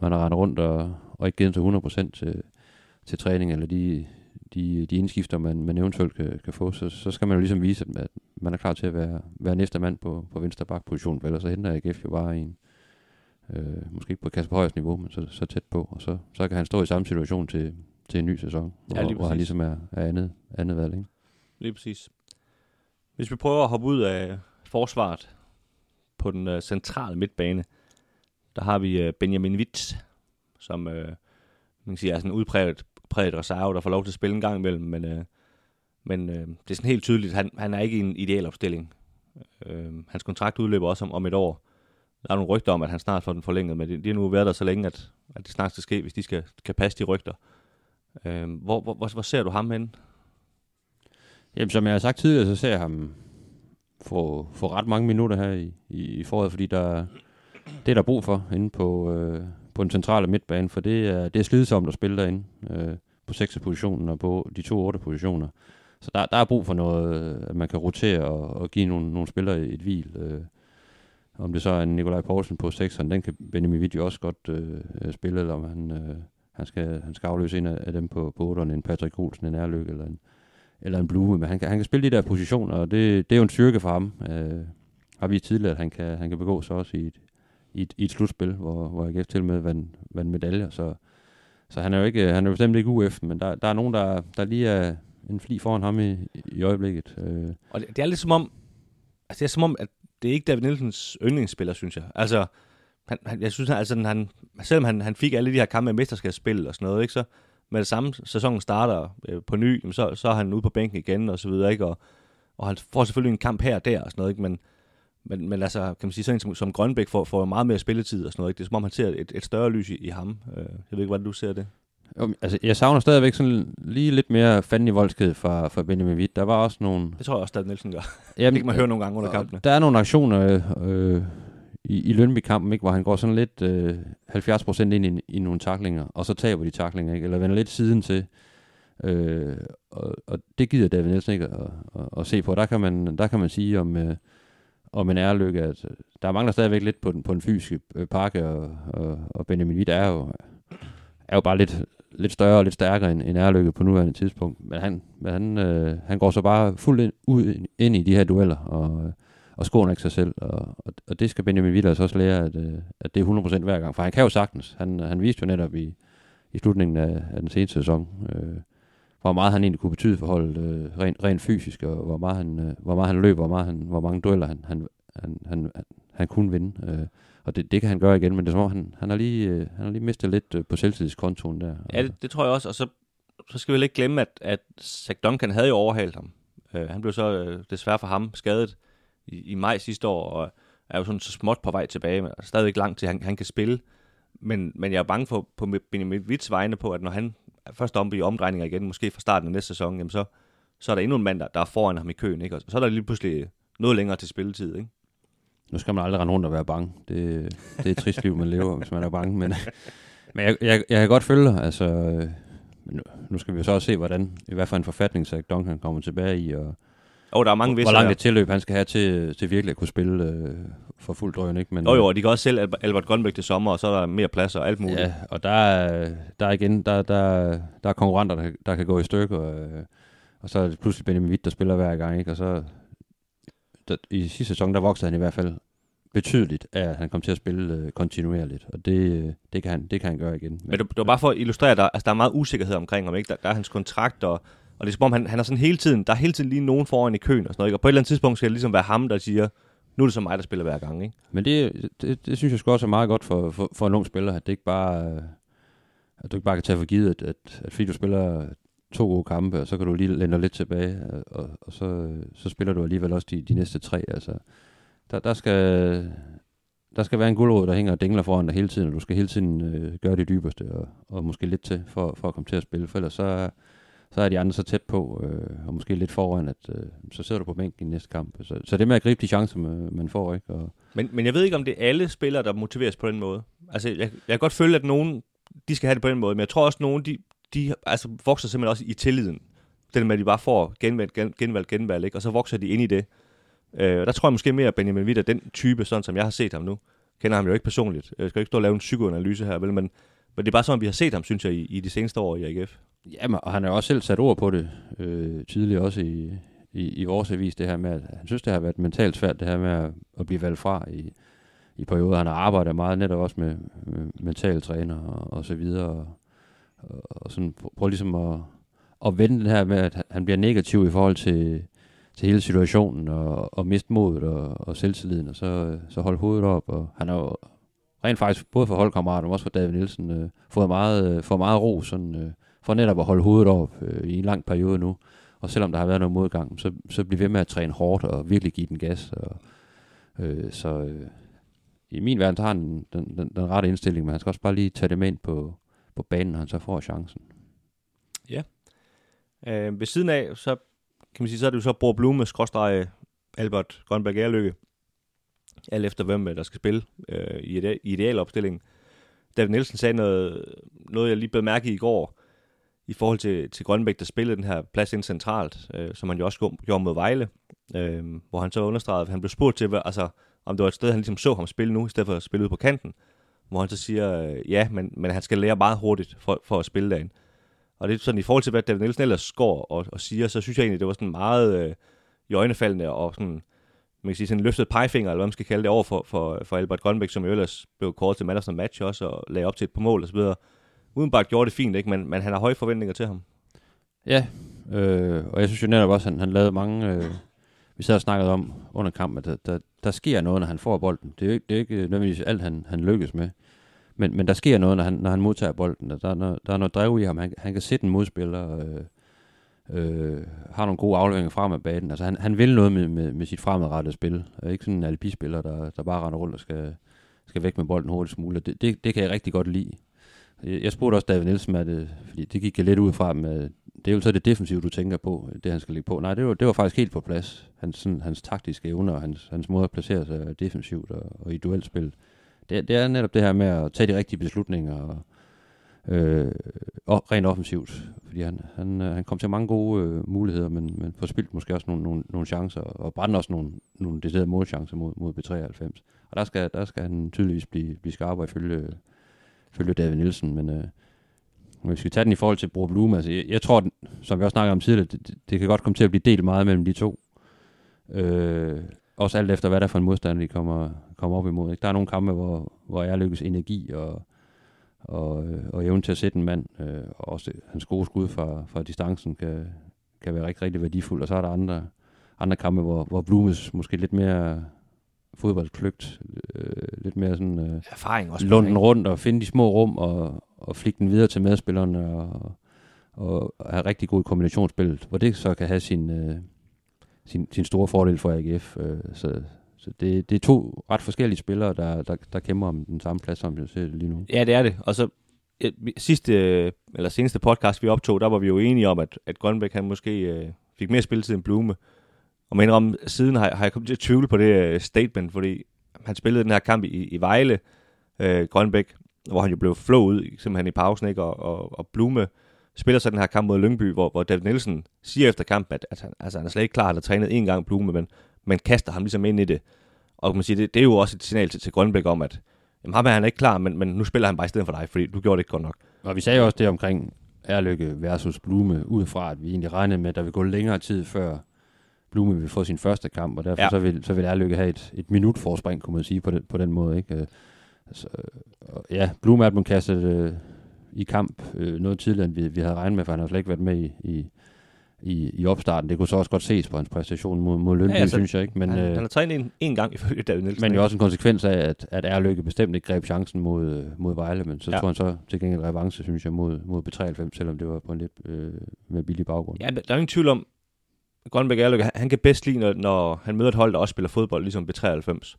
man har rendt rundt og, og ikke givet til 100% til, til træning, eller de, de, de indskifter, man, man eventuelt kan, kan få, så, så skal man jo ligesom vise, at man er klar til at være, være næste mand på, på venstre bakposition, for ellers så henter AGF jo bare en, øh, måske ikke på Kasper Højers niveau, men så, så tæt på, og så, så kan han stå i samme situation til, til en ny sæson, ja, hvor, hvor han ligesom er, er andet, andet valg. Ikke? Lige præcis. Hvis vi prøver at hoppe ud af forsvaret på den øh, centrale midtbane, der har vi øh, Benjamin Witt, som øh, man kan sige, er sådan en udpræget præget reserve, der får lov til at spille en gang imellem, men, øh, men øh, det er sådan helt tydeligt, han, han er ikke i en ideel opstilling. Øh, hans kontrakt udløber også om, om et år, der er nogle rygter om, at han snart får den forlænget, men det, det har nu været der så længe, at, at det snart skal ske, hvis de skal, kan passe de rygter. Øh, hvor, hvor, hvor, hvor ser du ham hen? Jamen, som jeg har sagt tidligere, så ser jeg ham få, få ret mange minutter her i, i, i foråret, fordi der, det er der brug for inde på, øh, på den centrale midtbane, for det er, det er slidsomt at spille derinde øh, på 6. positionen og på de to 8. positioner. Så der, der er brug for noget, øh, at man kan rotere og, og give nogle, nogle spillere et hvil. Øh, om det så er Nikolaj Poulsen på 6'eren, den kan Benjamin Video også godt øh, spille, eller om han, øh, han, skal, han skal afløse en af, af dem på, på 8'eren, en Patrick Olsen, en Erløk eller en, eller en Blue, men han kan, han kan spille de der positioner, og det, det er jo en styrke for ham. Øh, har vi tidligere, at han kan, han kan begå sig også i et, i et, i et slutspil, hvor, hvor AGF til med vandt vand medaljer, så, så han er jo ikke, han er bestemt ikke UF, men der, der er nogen, der, der lige er en fli foran ham i, i øjeblikket. Øh. Og det, det er lidt som om, altså det er som om, at det er ikke David Nielsens yndlingsspiller, synes jeg. Altså, han, han, jeg synes, han, altså, han, selvom han, han fik alle de her kampe i mesterskabsspil og sådan noget, ikke, så med det samme sæsonen starter øh, på ny, jamen, så, så er han ude på bænken igen og så videre, ikke? Og, og han får selvfølgelig en kamp her og der og sådan noget, ikke? Men, men, men altså, kan man sige, sådan en som, som Grønbæk får, får meget mere spilletid og sådan noget, ikke? Det er som om, han ser et, et større lys i, i ham. Øh, jeg ved ikke, hvordan du ser det. Jo, altså, jeg savner stadigvæk sådan lige lidt mere fanden i voldsked fra, fra Benjamin Witt. Der var også nogle... Det tror jeg også, at Nielsen gør. Jamen, det kan man høre nogle gange under kampene. Der er nogle aktioner øh, i, i Lønby-kampen, ikke, hvor han går sådan lidt øh, 70% ind i, i nogle taklinger, og så taber de taklinger, ikke, eller vender lidt siden til. Øh, og, og det gider David Nielsen ikke at, at, at, se på. Der kan man, der kan man sige om, øh, om en ærelykke, at øh, der mangler stadigvæk lidt på den, på den fysiske øh, pakke, og, og, og Benjamin Witt er jo, er jo bare lidt, lidt større og lidt stærkere end, end Erløkke på nuværende tidspunkt. Men han, men han, øh, han går så bare fuldt ind, ud ind i de her dueller, og, øh, og skåner ikke sig selv. Og, og, og det skal Benjamin Vilas altså også lære, at, øh, at det er 100% hver gang. For han kan jo sagtens. Han, han viste jo netop i, i slutningen af, af den seneste sæson, øh, hvor meget han egentlig kunne betyde for holdet øh, rent, rent fysisk, og hvor meget han, øh, hvor meget han løb, hvor, meget han, hvor mange dueller han, han, han, han, han, han kunne vinde. Øh, og det, det kan han gøre igen, men det er som om, han, han, har, lige, øh, han har lige mistet lidt øh, på selvtidskontoen der. Ja, det, det tror jeg også, og så, så skal vi ikke glemme, at, at Zach Duncan havde jo overhalet ham. Øh, han blev så øh, desværre for ham skadet i, i maj sidste år, og er jo sådan så småt på vej tilbage, men stadigvæk langt til, at han, han kan spille. Men, men jeg er bange for på Benjamin Witts vegne på, at når han er først om i omdrejninger igen, måske fra starten af næste sæson, jamen så, så er der endnu en mand, der, der er foran ham i køen, ikke? og så er der lige pludselig noget længere til spilletid. Ikke? Nu skal man aldrig rende rundt og være bange. Det, det er et trist liv, man lever, hvis man er bange. Men, men jeg, jeg, jeg kan godt følge dig. Altså, øh, nu, nu skal vi så også se, hvordan, i hvert fald en forfatning, så Duncan kommer tilbage i, og oh, der er mange hvor langt et tilløb han skal have til, til virkelig at kunne spille øh, for fuld drøn. Ikke? Men, oh, jo, og de kan også sælge Albert Grønbæk til sommer, og så er der mere plads og alt muligt. Ja, og der er, der er igen, der, der, der er konkurrenter, der, der kan gå i stykker. Øh, og så er det pludselig Benjamin Witt, der spiller hver gang, ikke? Og så der, i sidste sæson, der voksede han i hvert fald betydeligt at han kom til at spille øh, kontinuerligt, og det, øh, det, kan han, det kan han gøre igen. Men det, det var bare for at illustrere, at der, altså, der er meget usikkerhed omkring ham, ikke? Der, der er hans kontrakt, og, og det er som om, han, han er sådan hele tiden, der er hele tiden lige nogen foran i køen og sådan noget, ikke? Og på et eller andet tidspunkt skal det ligesom være ham, der siger, nu er det så mig, der spiller hver gang, ikke? Men det, det, det synes jeg sgu også er meget godt for, for, for en ung spiller, at det ikke bare, øh, at du ikke bare kan tage for givet, at, at, at fordi du spiller to gode kampe, og så kan du lige lænde lidt tilbage, og, og så, så spiller du alligevel også de, de næste tre. Altså, der, der, skal, der skal være en guldråd, der hænger og dingler foran dig hele tiden, og du skal hele tiden øh, gøre det dybeste, og, og måske lidt til, for, for at komme til at spille, for ellers så, så er de andre så tæt på, øh, og måske lidt foran, at øh, så sidder du på bænken i næste kamp. Så, så det med at gribe de chancer, man, får. Ikke? Og men, men jeg ved ikke, om det er alle spillere, der motiveres på den måde. Altså, jeg, jeg kan godt føle, at nogen de skal have det på den måde, men jeg tror også, at nogen de, de altså, vokser simpelthen også i tilliden. Den med, at de bare får genvalg, gen, genvalg, genvalg, ikke? og så vokser de ind i det. Øh, der tror jeg måske mere, at Benjamin Witt er den type, sådan som jeg har set ham nu. Kender ham jo ikke personligt. Jeg skal ikke stå og lave en psykoanalyse her, vel? Men, men det er bare sådan, vi har set ham, synes jeg, i, i de seneste år i AGF. Jamen, og han har også selv sat ord på det øh, tidligere også i, i, i vores avis, det her med, at han synes, det har været mentalt svært, det her med at, at blive valgt fra i, i perioder. Han har arbejdet meget netop også med, med mentale træner og, og så videre. Og, og, og sådan prøv ligesom at, at vende det her med, at han bliver negativ i forhold til, til hele situationen og, og miste modet og, og selvtilliden, og så, så holde hovedet op. Og han har jo rent faktisk både for holdkammerater, og også for David Nielsen, øh, fået meget, øh, fået meget ro sådan, øh, for netop at holde hovedet op øh, i en lang periode nu. Og selvom der har været noget modgang, så, så bliver vi ved med at træne hårdt og virkelig give den gas. Og, øh, så øh, i min verden har han den, den, den rette indstilling, men han skal også bare lige tage det med ind på, på banen, når han så får chancen. Ja. Øh, ved siden af, så kan man sige, så er det jo så Bror Blume, skråstrej Albert Grønberg Erløkke, alt efter hvem øh, der skal spille øh, i, ide- i idealopstillingen. David Nielsen sagde noget, noget, jeg lige blev mærke i i går, i forhold til, til Grønbæk, der spillede den her plads ind centralt, øh, som han jo også gjorde mod Vejle, øh, hvor han så understregede, at han blev spurgt til, altså, om det var et sted, han ligesom så ham spille nu, i stedet for at spille ud på kanten, hvor han så siger, øh, ja, men, men han skal lære meget hurtigt for, for at spille derinde. Og det er sådan, i forhold til, hvad David Nielsen ellers går og, og siger, så synes jeg egentlig, det var sådan meget øh, i øjnefaldende og sådan, man kan sige, sådan en løftet pegefinger, eller hvad man skal kalde det, over for, for, for Albert Grønbæk, som jo ellers blev kort til man match også, og lagde op til et par mål og så videre. Udenbart gjorde det fint, ikke? Men, men han har høje forventninger til ham. Ja, øh, og jeg synes jo netop også, at han, han lavede mange... Øh, vi sad og snakkede om under kampen, at der, der, der sker noget, når han får bolden. Det er jo ikke, det er ikke nødvendigvis alt, han, han lykkes med. Men, men der sker noget, når han, når han modtager bolden. Der, der, er noget, der er noget drev i ham. Han, han kan sætte en modspiller, øh, øh, har nogle gode afleveringer frem af banen. Altså han, han vil noget med, med, med sit fremadrettede spil. Og ikke sådan en alibispiller, der, der bare render rundt og skal, skal væk med bolden hurtigst muligt. Det, det, det kan jeg rigtig godt lide. Jeg spurgte også David Nielsen med det, fordi det gik lidt ud fra, med, det er jo så det defensive, du tænker på, det han skal ligge på. Nej, det var, det var faktisk helt på plads. Hans, sådan, hans taktiske evner og hans, hans måde at placere sig defensivt og, og i duelspil. Det, det er netop det her med at tage de rigtige beslutninger og, øh, og rent offensivt. Fordi han, han, øh, han kom til mange gode øh, muligheder, men, men forspildt måske også nogle, nogle, nogle chancer, og brændte også nogle, nogle deciderede målchancer mod, mod B93. Og der skal, der skal han tydeligvis blive, blive skarpere ifølge, ifølge David Nielsen, men øh, hvis vi tager den i forhold til Bro Blume, altså jeg, jeg tror, den, som vi også snakkede om tidligere, det, det, det kan godt komme til at blive delt meget mellem de to. Øh, også alt efter, hvad der er for en modstander, de kommer, kommer op imod. Ikke? Der er nogle kampe, hvor, hvor jeg lykkes energi og, og, øh, og evnen til at sætte en mand, øh, og også hans gode skud fra, fra distancen kan, kan være rigtig, rigtig værdifuld. Og så er der andre, andre kampe, hvor, hvor Blumes måske lidt mere fodboldkløgt, øh, lidt mere sådan øh, Erfaring også. lunden rundt og finde de små rum og, og flikke den videre til medspillerne og, og have rigtig god kombinationsspil, hvor det så kan have sin, øh, sin, sin store fordel for AGF. Øh, så så det, det er to ret forskellige spillere, der, der, der kæmper om den samme plads, som vi ser lige nu. Ja, det er det. Og så sidste, eller seneste podcast, vi optog, der var vi jo enige om, at, at Grønbæk han måske øh, fik mere spilletid end Blume. Og men om siden har, har jeg kommet til at tvivle på det uh, statement, fordi han spillede den her kamp i, i Vejle, øh, Grønbæk, hvor han jo blev flå ud simpelthen i pausen, ikke? Og, og, og Blume spiller så den her kamp mod Lyngby, hvor, hvor David Nielsen siger efter kampen, at, at han, altså, han er slet ikke klar, at han har trænet en gang Blume, men, men kaster ham ligesom ind i det. Og man siger, det, det er jo også et signal til, til Grønbæk om, at jamen, ham er han ikke klar, men, men nu spiller han bare i stedet for dig, fordi du gjorde det ikke godt nok. Og vi sagde jo også det omkring, Erlykke versus Blume, ud fra at vi egentlig regnede med, at der vil gå længere tid før Blume vil få sin første kamp, og derfor ja. så, vil, så vil Erlykke have et, et minut forspring, kunne man sige, på den, på den måde. Ikke? Øh, altså, ja, Blume er blevet kastet øh, i kamp øh, noget tidligere, end vi, vi havde regnet med, for han har slet ikke været med i, i, i, i opstarten. Det kunne så også godt ses på hans præstation mod, mod Lønby, ja, altså, synes jeg. ikke. Men, han, øh, han har trænet en, en gang ifølge David Nielsen. Men jo også en konsekvens af, at, at Erlykke bestemt ikke greb chancen mod, mod Vejle, men så ja. tror han så til gengæld revanche, synes jeg, mod, mod B93, selvom det var på en lidt øh, med billig baggrund. Ja, der er ingen tvivl om, Grønbæk Erløk, han kan bedst lide, når, når han møder et hold, der også spiller fodbold, ligesom B93.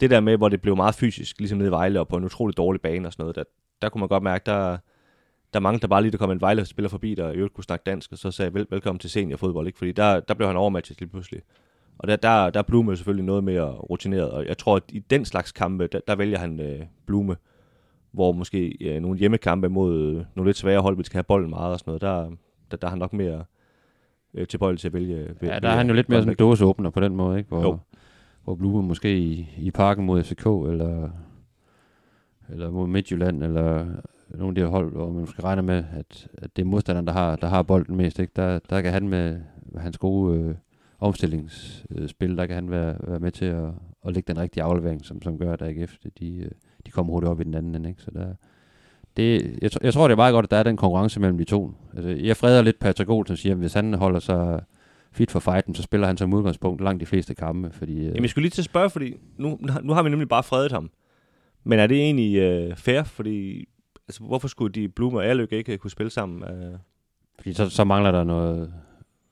Det der med, hvor det blev meget fysisk, ligesom nede i Vejle, og på en utrolig dårlig bane og sådan noget, der, der kunne man godt mærke, der, der er mange, der bare lige der kom en Vejle spiller forbi, der i øvrigt kunne snakke dansk, og så sagde vel, velkommen til seniorfodbold, ikke? fordi der, der blev han overmatchet lige pludselig. Og der, der, der er Blume selvfølgelig noget mere rutineret, og jeg tror, at i den slags kampe, der, der vælger han øh, Blume, hvor måske øh, nogle hjemmekampe mod nogle lidt svære hold, vi skal have bolden meget og sådan noget, der, der, der er han nok mere øh, tilbøjelig til at vælge. Ja, der er han jo lidt mere sådan en dåseåbner på den måde, ikke? Hvor, jo. hvor Blume måske i, i parken mod FCK, eller, eller mod Midtjylland, eller nogle af de hold, hvor man skal regne med, at, at det er modstanderen, der har, der har bolden mest. Ikke? Der, der kan han med hans gode øh, omstillingsspil, der kan han være, være med til at, at lægge den rigtige aflevering, som, som gør, at AGF de, øh, de kommer hurtigt op i den anden ende. Ikke? Så der, det, jeg, jeg tror, det er meget godt, at der er den konkurrence mellem de to. Altså, jeg freder lidt Patrick Olsen siger, at hvis han holder sig fit for fighten, så spiller han som udgangspunkt langt de fleste kampe. Fordi, Jamen, jeg skulle lige til at spørge, fordi nu, nu har vi nemlig bare fredet ham. Men er det egentlig øh, fair? Fordi altså, hvorfor skulle de Blume og Erløk ikke kunne spille sammen? Øh? Fordi så, så mangler der noget,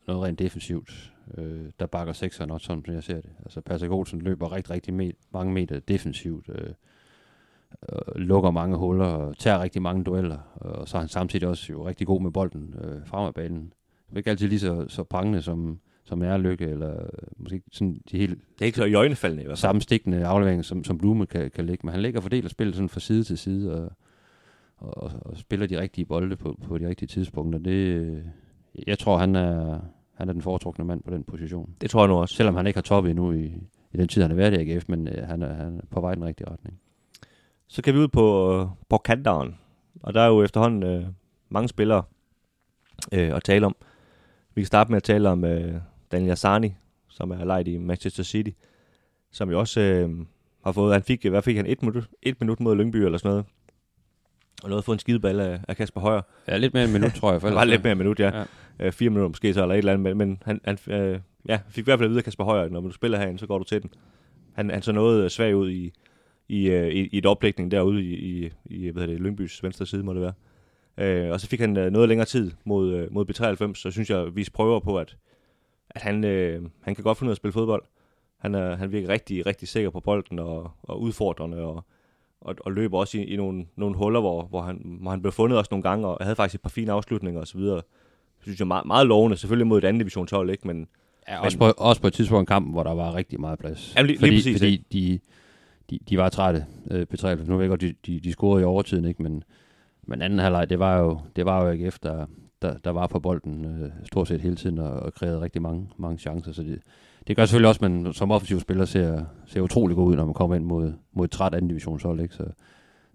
noget rent defensivt, øh, der bakker sekseren også, som jeg ser det. Altså Patrick Olsen løber rigtig, rigtig me- mange meter defensivt, øh, øh, lukker mange huller og tager rigtig mange dueller, og så er han samtidig også jo rigtig god med bolden øh, frem af banen. Er ikke altid lige så, så prangende som, som er lykke, eller måske sådan de helt... Det er ikke så i øjnefaldende i hvert fald. Sammenstikkende afleveringer, som, som Blume kan, kan lægge, men han fordelt og spiller sådan fra side til side, og og, og spiller de rigtige bolde på, på de rigtige tidspunkter. Det, jeg tror, han er, han er den foretrukne mand på den position. Det tror jeg nu også. Selvom han ikke har toppet endnu i, i den tid, han har været i AGF, men øh, han, er, han er på vej i den rigtige retning. Så kan vi ud på, på kanteren, og der er jo efterhånden øh, mange spillere øh, at tale om. Vi kan starte med at tale om øh, Daniel Asani, som er lejet i Manchester City, som jo også øh, har fået, han fik, hvad fik han, et minut, et minut mod Lyngby eller sådan noget, og nåede at få en skideball af, af Kasper Højer. Ja, lidt mere en minut, tror jeg. For det var lidt mere en minut, ja. ja. Øh, fire minutter måske så, eller et eller andet. Men, men han, han øh, ja, fik i hvert fald at vide af Kasper Højer, når du spiller herinde, så går du til den. Han, han så noget svag ud i, i, øh, i, i et oplægning derude i, i, i hvad det, Lyngbys venstre side, må det være. Øh, og så fik han øh, noget længere tid mod, øh, mod B93, så synes jeg, vi prøver på, at, at han, øh, han kan godt finde ud af at spille fodbold. Han, er, han virker rigtig, rigtig sikker på bolden og, og udfordrende, og og, og løber også i, i nogle, nogle huller, hvor, hvor, han, hvor han blev fundet også nogle gange, og havde faktisk et par fine afslutninger osv. Det synes jeg er meget, meget lovende, selvfølgelig mod et andet division 12, ikke? Men, ja, også, men, på, også på et tidspunkt i kampen, hvor der var rigtig meget plads. Ja, lige, fordi, lige præcis, fordi de, de, de var trætte, øh, P3. Nu ved jeg godt, de, de, de scorede i overtiden, ikke? Men, men anden halvleg, det var jo, det var jo ikke efter, der, der var på bolden øh, stort set hele tiden og, og krævede rigtig mange, mange chancer. Så det, det gør selvfølgelig også, at man som offensiv spiller ser, ser utrolig god ud, når man kommer ind mod, mod et træt anden divisionshold. Ikke? Så,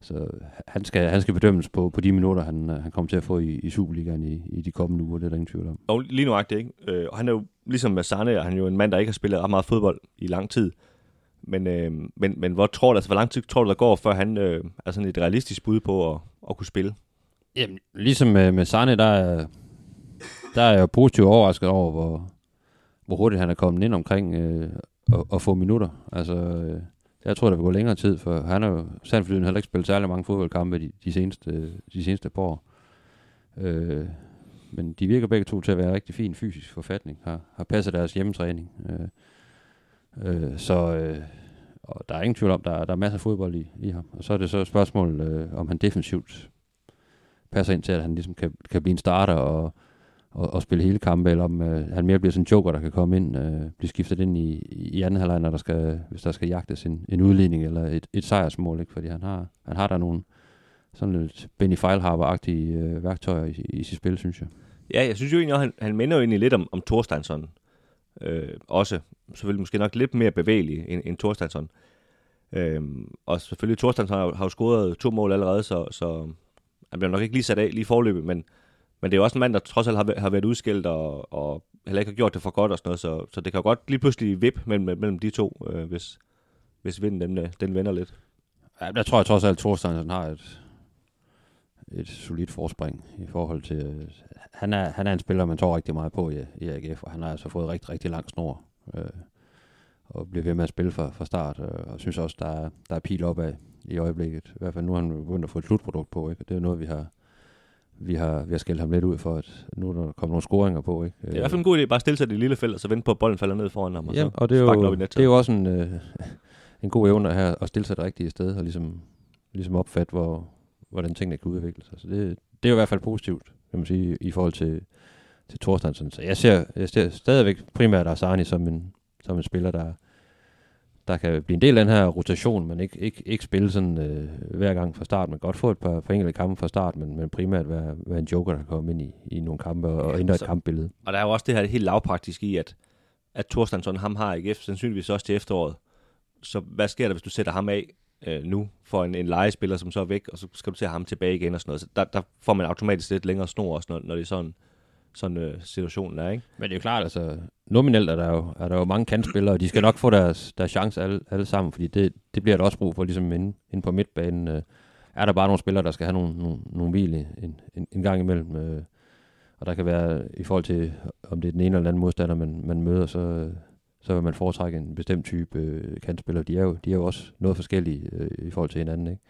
så han skal, han skal bedømmes på, på de minutter, han, øh, han kommer til at få i, i Superligaen i, i de kommende uger. Det er der ingen tvivl om. Og lige nu ikke? Øh, og han er jo, ligesom med Sarne, han er jo en mand, der ikke har spillet ret meget fodbold i lang tid. Men, øh, men, men hvor, tror du, altså, hvor lang tid tror du, der går, før han øh, er sådan et realistisk bud på at, at kunne spille? Jamen, ligesom med, med Sane, der er, der er jeg positivt overrasket over, hvor, hvor hurtigt han er kommet ind omkring øh, og, og få minutter. Altså, øh, jeg tror, der vil gå længere tid, for han har jo sandt for heller ikke spillet særlig mange fodboldkampe de, de, seneste, de seneste par år. Øh, men de virker begge to til at være rigtig fin fysisk forfatning, har, har passet deres hjemmetræning. Øh, øh, så øh, og der er ingen tvivl om, der, der er masser af fodbold i, i ham. Og så er det så et spørgsmål, øh, om han defensivt passer ind til, at han ligesom kan, kan blive en starter og, og, og spille hele kampe, eller om øh, han mere bliver sådan en joker, der kan komme ind, øh, blive skiftet ind i, i anden halvleg, når der skal, hvis der skal jagtes en, en udligning eller et, et sejrsmål, ikke? fordi han har, han har der nogle sådan lidt Benny Feilhaber-agtige øh, værktøjer i, i sit spil, synes jeg. Ja, jeg synes jo egentlig, at han, han minder jo egentlig lidt om, om Thorsteinsson. Øh, også selvfølgelig måske nok lidt mere bevægelig end, end Thorsteinsson. Øh, og selvfølgelig Thorstein har, har jo scoret to mål allerede, så, så han bliver nok ikke lige sat af lige forløbet, men Men det er jo også en mand, der trods alt har, har været udskilt og, og heller ikke har gjort det for godt og sådan noget, så, så det kan jo godt lige pludselig vip mellem, mellem de to, øh, hvis, hvis vinden den, øh, den vender lidt. Ja, der tror jeg trods alt, at Thorstein har et, et solidt forspring i forhold til... Øh, han, er, han er en spiller, man tror rigtig meget på i, i AGF, og han har altså fået rigtig, rigtig lang snor. Øh, og bliver ved med at spille fra, fra start, øh, og synes også, der er, der er pil opad i øjeblikket. I hvert fald nu har han begyndt at få et slutprodukt på, ikke? det er noget, vi har, vi har, vi har skældt ham lidt ud for, at nu er der kommet nogle scoringer på. Ikke? Det er i hvert fald en god idé, bare stille sig i det lille felt, og så vente på, at bolden falder ned foran ham, og Jamen, så og det er, jo, op i nettet. det er jo også en, øh, en god evne her at stille sig det rigtige sted, og ligesom, ligesom opfatte, hvor, hvordan tingene kan udvikle sig. Så det, det er jo i hvert fald positivt, kan man sige, i forhold til, til Thorstensen. Så jeg ser, jeg ser stadigvæk primært Arsani som en, som en spiller, der, der kan blive en del af den her rotation, men ikke, ikke, ikke spille sådan øh, hver gang fra start, men godt få et par, par enkelte kampe fra start, men, men primært være, være en joker, der kan komme ind i, i nogle kampe og, og ændre et kampbillede. Og der er jo også det her helt lavpraktiske i, at, at Thorstensson, ham har AGF sandsynligvis også til efteråret. Så hvad sker der, hvis du sætter ham af øh, nu for en, en legespiller, som så er væk, og så skal du tage ham tilbage igen og sådan noget. Så der, der får man automatisk lidt længere snor også, når, når det er sådan, sådan øh, situationen er, ikke? Men det er jo klart, altså nominelt er der jo, er der jo mange kantspillere, og de skal nok få deres, deres chance alle, alle sammen, fordi det, det bliver der også brug for, ligesom inde, inde på midtbanen. Øh, er der bare nogle spillere, der skal have nogle, nogle, nogle hvil en, en, en gang imellem, øh, og der kan være, i forhold til, om det er den ene eller anden modstander, man, man møder, så, øh, så vil man foretrække en bestemt type øh, kantspillere. De er, jo, de er jo også noget forskellige øh, i forhold til hinanden, ikke?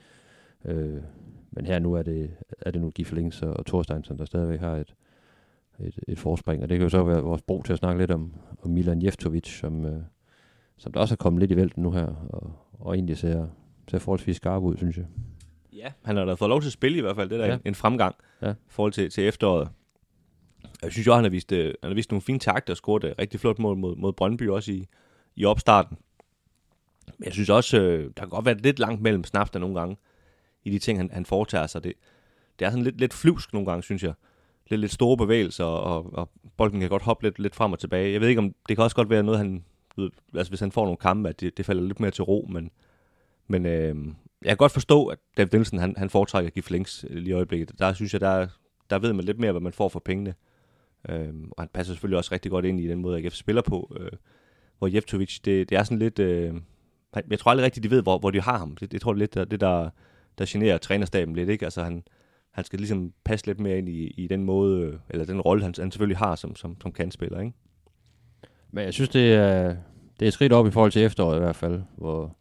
Øh, men her nu er det, er det nu Giffelings og, og Thorsteinsson, der stadigvæk har et, et, et forspring, og det kan jo så være vores brug til at snakke lidt om, om Milan Jeftovic, som, øh, som der også er kommet lidt i vælten nu her, og, og egentlig ser, ser forholdsvis skarp ud, synes jeg. Ja. Han har da fået lov til at spille i hvert fald. Det er da Ja. en, en fremgang Ja. i forhold til, til efteråret. Jeg synes jo, han har vist, øh, han har vist nogle fine takter og scoret et rigtig flot mål mod, mod Brøndby også i, i opstarten. Men jeg synes også, øh, der kan godt være lidt langt mellem snapsene nogle gange i de ting, han, han foretager sig. Det, det er sådan lidt, lidt flyvsk nogle gange, synes jeg. Lidt, lidt store bevægelser, og, og bolden kan godt hoppe lidt, lidt frem og tilbage. Jeg ved ikke, om det kan også godt være noget, han, altså hvis han får nogle kampe, at det, det falder lidt mere til ro, men, men øh, jeg kan godt forstå, at David Nielsen, han, han foretrækker at give flinks øh, lige i øjeblikket. Der synes jeg, der, der ved man lidt mere, hvad man får for pengene. Øh, og han passer selvfølgelig også rigtig godt ind i den måde, AGF spiller på. Øh, hvor Jeftovic, det, det er sådan lidt... Øh, jeg tror aldrig rigtigt, de ved, hvor, hvor de har ham. Det, det tror jeg lidt, det der, der generer trænerstaben lidt. Ikke? Altså han, han skal ligesom passe lidt mere ind i, i den måde, øh, eller den rolle, han, han selvfølgelig har som, som, som kantspiller, Ikke? Men jeg synes, det er, det er skridt op i forhold til efteråret i hvert fald, hvor,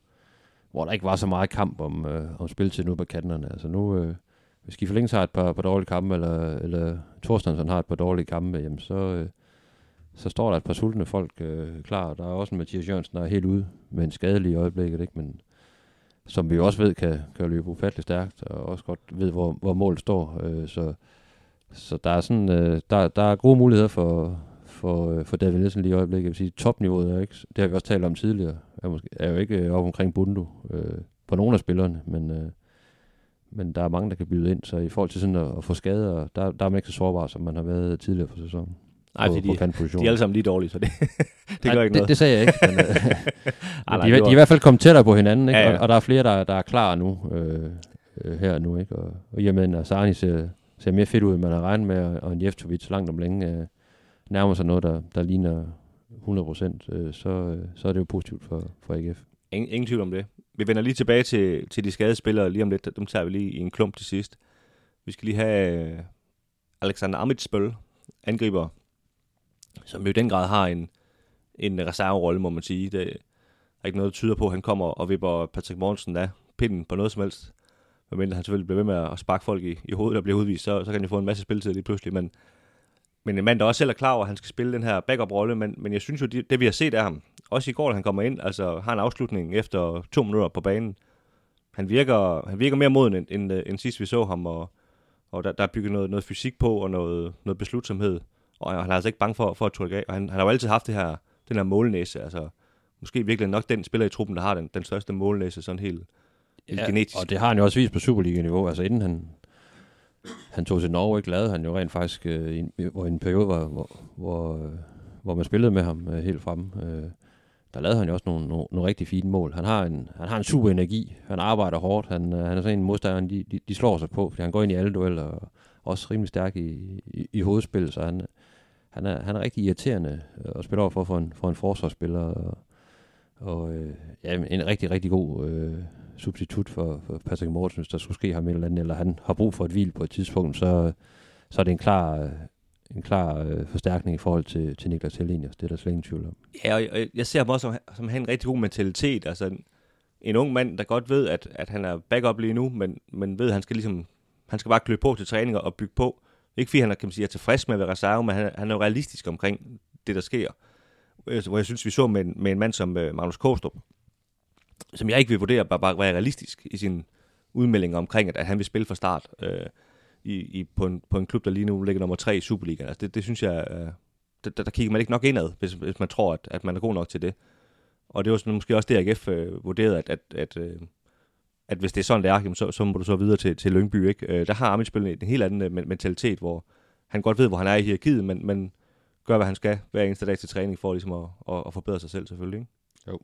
hvor der ikke var så meget kamp om, øh, om spilletid nu på kanterne. Altså nu, øh, hvis Giffelings har et par, par dårlige kampe, eller, eller Thorstensson har et par dårlige kampe, jamen så, øh, så står der et par sultne folk øh, klar. Der er også en Mathias Jørgensen, der er helt ude med en skadelig i øjeblikket, ikke? men som vi også ved kan, kan løbe ufattelig stærkt, og også godt ved, hvor, hvor målet står. Øh, så, så der er sådan, øh, der, der er gode muligheder for, for, øh, for David Nielsen lige i øjeblikket. Jeg vil sige, topniveauet er ikke, det har vi også talt om tidligere, er, måske, er jo ikke øh, op omkring Bundu øh, på nogle af spillerne, men, øh, men der er mange, der kan byde ind, så i forhold til sådan at, at få skader, der, der er man ikke så sårbar, som man har været tidligere på sæsonen. Nej, på, fordi på de, kantpositionen. de er alle sammen lige dårlige, så det, det gør ikke det, noget. det sagde jeg ikke, men, øh, Ej, nej, de, det de er var- i hvert fald kommet tættere på hinanden, ikke? Ja, ja. Og, og der er flere, der, der er klar nu, øh, øh, her nu, ikke? Og, og i og med, at Asani ser, ser mere fedt ud, end man har regnet med, og, og Jeftovic langt om længe øh, nærmer sig noget, der, der ligner 100%, øh, så, øh, så er det jo positivt for, for AGF. Ingen, ingen tvivl om det. Vi vender lige tilbage til, til de skadede spillere lige om lidt. Dem tager vi lige i en klump til sidst. Vi skal lige have øh, Alexander Amitsbøl, angriber, som jo i den grad har en, en reserverolle, må man sige. Det er ikke noget, der tyder på, at han kommer og vipper Patrick Mortensen af pinden på noget som helst. Men han selvfølgelig bliver ved med at sparke folk i, i hovedet og bliver udvist, så, så kan han få en masse spilletid lige pludselig. Men, men en mand, der også selv er klar over, at han skal spille den her backup-rolle, men, men jeg synes jo, det, det vi har set af ham, også i går, da han kommer ind, altså har en afslutning efter to minutter på banen. Han virker, han virker mere moden, end, end, end sidst vi så ham, og, og der, der er bygget noget, noget fysik på, og noget, noget beslutsomhed. Og han er altså ikke bange for, for at trykke af. Og han, han har jo altid haft det her, den her målnæse, altså måske virkelig nok den spiller i truppen, der har den, den største målnæse, sådan helt, helt genetisk. Og det har han jo også vist på Superliga-niveau. Altså inden han, han tog til Norge, ikke lavede han jo rent faktisk, øh, en, hvor en periode, hvor, hvor, hvor, øh, hvor man spillede med ham øh, helt fremme. Øh, der lavede han jo også nogle, nogle, nogle rigtig fine mål. Han har en, han har en super energi. Han arbejder hårdt. Han, øh, han er sådan en modstander, de, de, de slår sig på, fordi han går ind i alle dueller og, også rimelig stærk i, i, i hovedspil, så han, han, er, han er rigtig irriterende at spille over for, for en, for en forsvarsspiller. Og, og øh, ja, en rigtig, rigtig god øh, substitut for, for Patrick Mortensen, hvis der skulle ske ham et eller andet, eller han har brug for et hvil på et tidspunkt, så, så er det en klar, øh, en klar øh, forstærkning i forhold til, til Niklas Hellenius. Det er der slet ingen tvivl om. Ja, og jeg, jeg ser ham også som, som han en rigtig god mentalitet. Altså en, en ung mand, der godt ved, at, at han er backup lige nu, men, men ved, at han skal ligesom, han skal bare klø på til træninger og bygge på. Ikke fordi han er, kan man sige, er tilfreds med at være reserve, men han, han er jo realistisk omkring det, der sker. Øh, hvor jeg synes, vi så med en, med en mand som øh, Magnus Kostrup, som jeg ikke vil vurdere, bare, bare være realistisk i sin udmelding omkring, at, at han vil spille fra start. øh, i, i, på, en, på en klub, der lige nu ligger nummer 3 i Superligaen. Altså det, det synes jeg, øh, der, der, kigger man ikke nok indad, hvis, hvis man tror, at, at man er god nok til det. Og det var sådan, måske også det, AGF øh, vurderede, at, at, at, øh, at hvis det er sådan, det er, så, så må du så videre til, til Lyngby. Ikke? Øh, der har Amit en helt anden øh, mentalitet, hvor han godt ved, hvor han er i hierarkiet, men, men gør, hvad han skal hver eneste dag til træning, for ligesom at, at, at forbedre sig selv selvfølgelig. Ikke? Jo,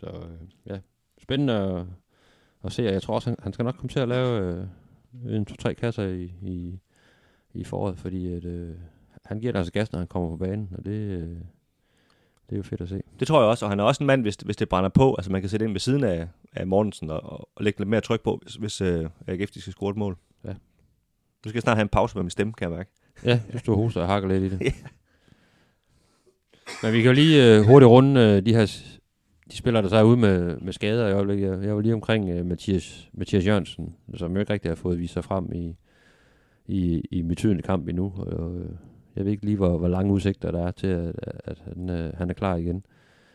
så øh, ja, spændende at, at se, jeg tror også, han, han skal nok komme til at lave... Øh en to-tre kasser i, i, i foråret, fordi at, øh, han giver altså gas, når han kommer på banen, og det, øh, det er jo fedt at se. Det tror jeg også, og han er også en mand, hvis, hvis det brænder på, altså man kan sætte ind ved siden af, af Mortensen og, og, og lægge lidt mere tryk på, hvis, hvis øh, AGF skal score et mål. Ja. Nu skal jeg snart have en pause med min stemme, kan jeg mærke. Ja, du står hoster og hakker lidt i det. ja. Men vi kan jo lige øh, hurtigt runde øh, de her de spiller der så ud med, med skader i øjeblikket. Jeg, jeg var lige omkring uh, Mathias, Mathias Jørgensen, som jo ikke rigtig har fået vist sig frem i, i, i betydende kamp endnu. Og, øh, jeg ved ikke lige, hvor, hvor lange udsigter der er til, at, at han, uh, han er klar igen.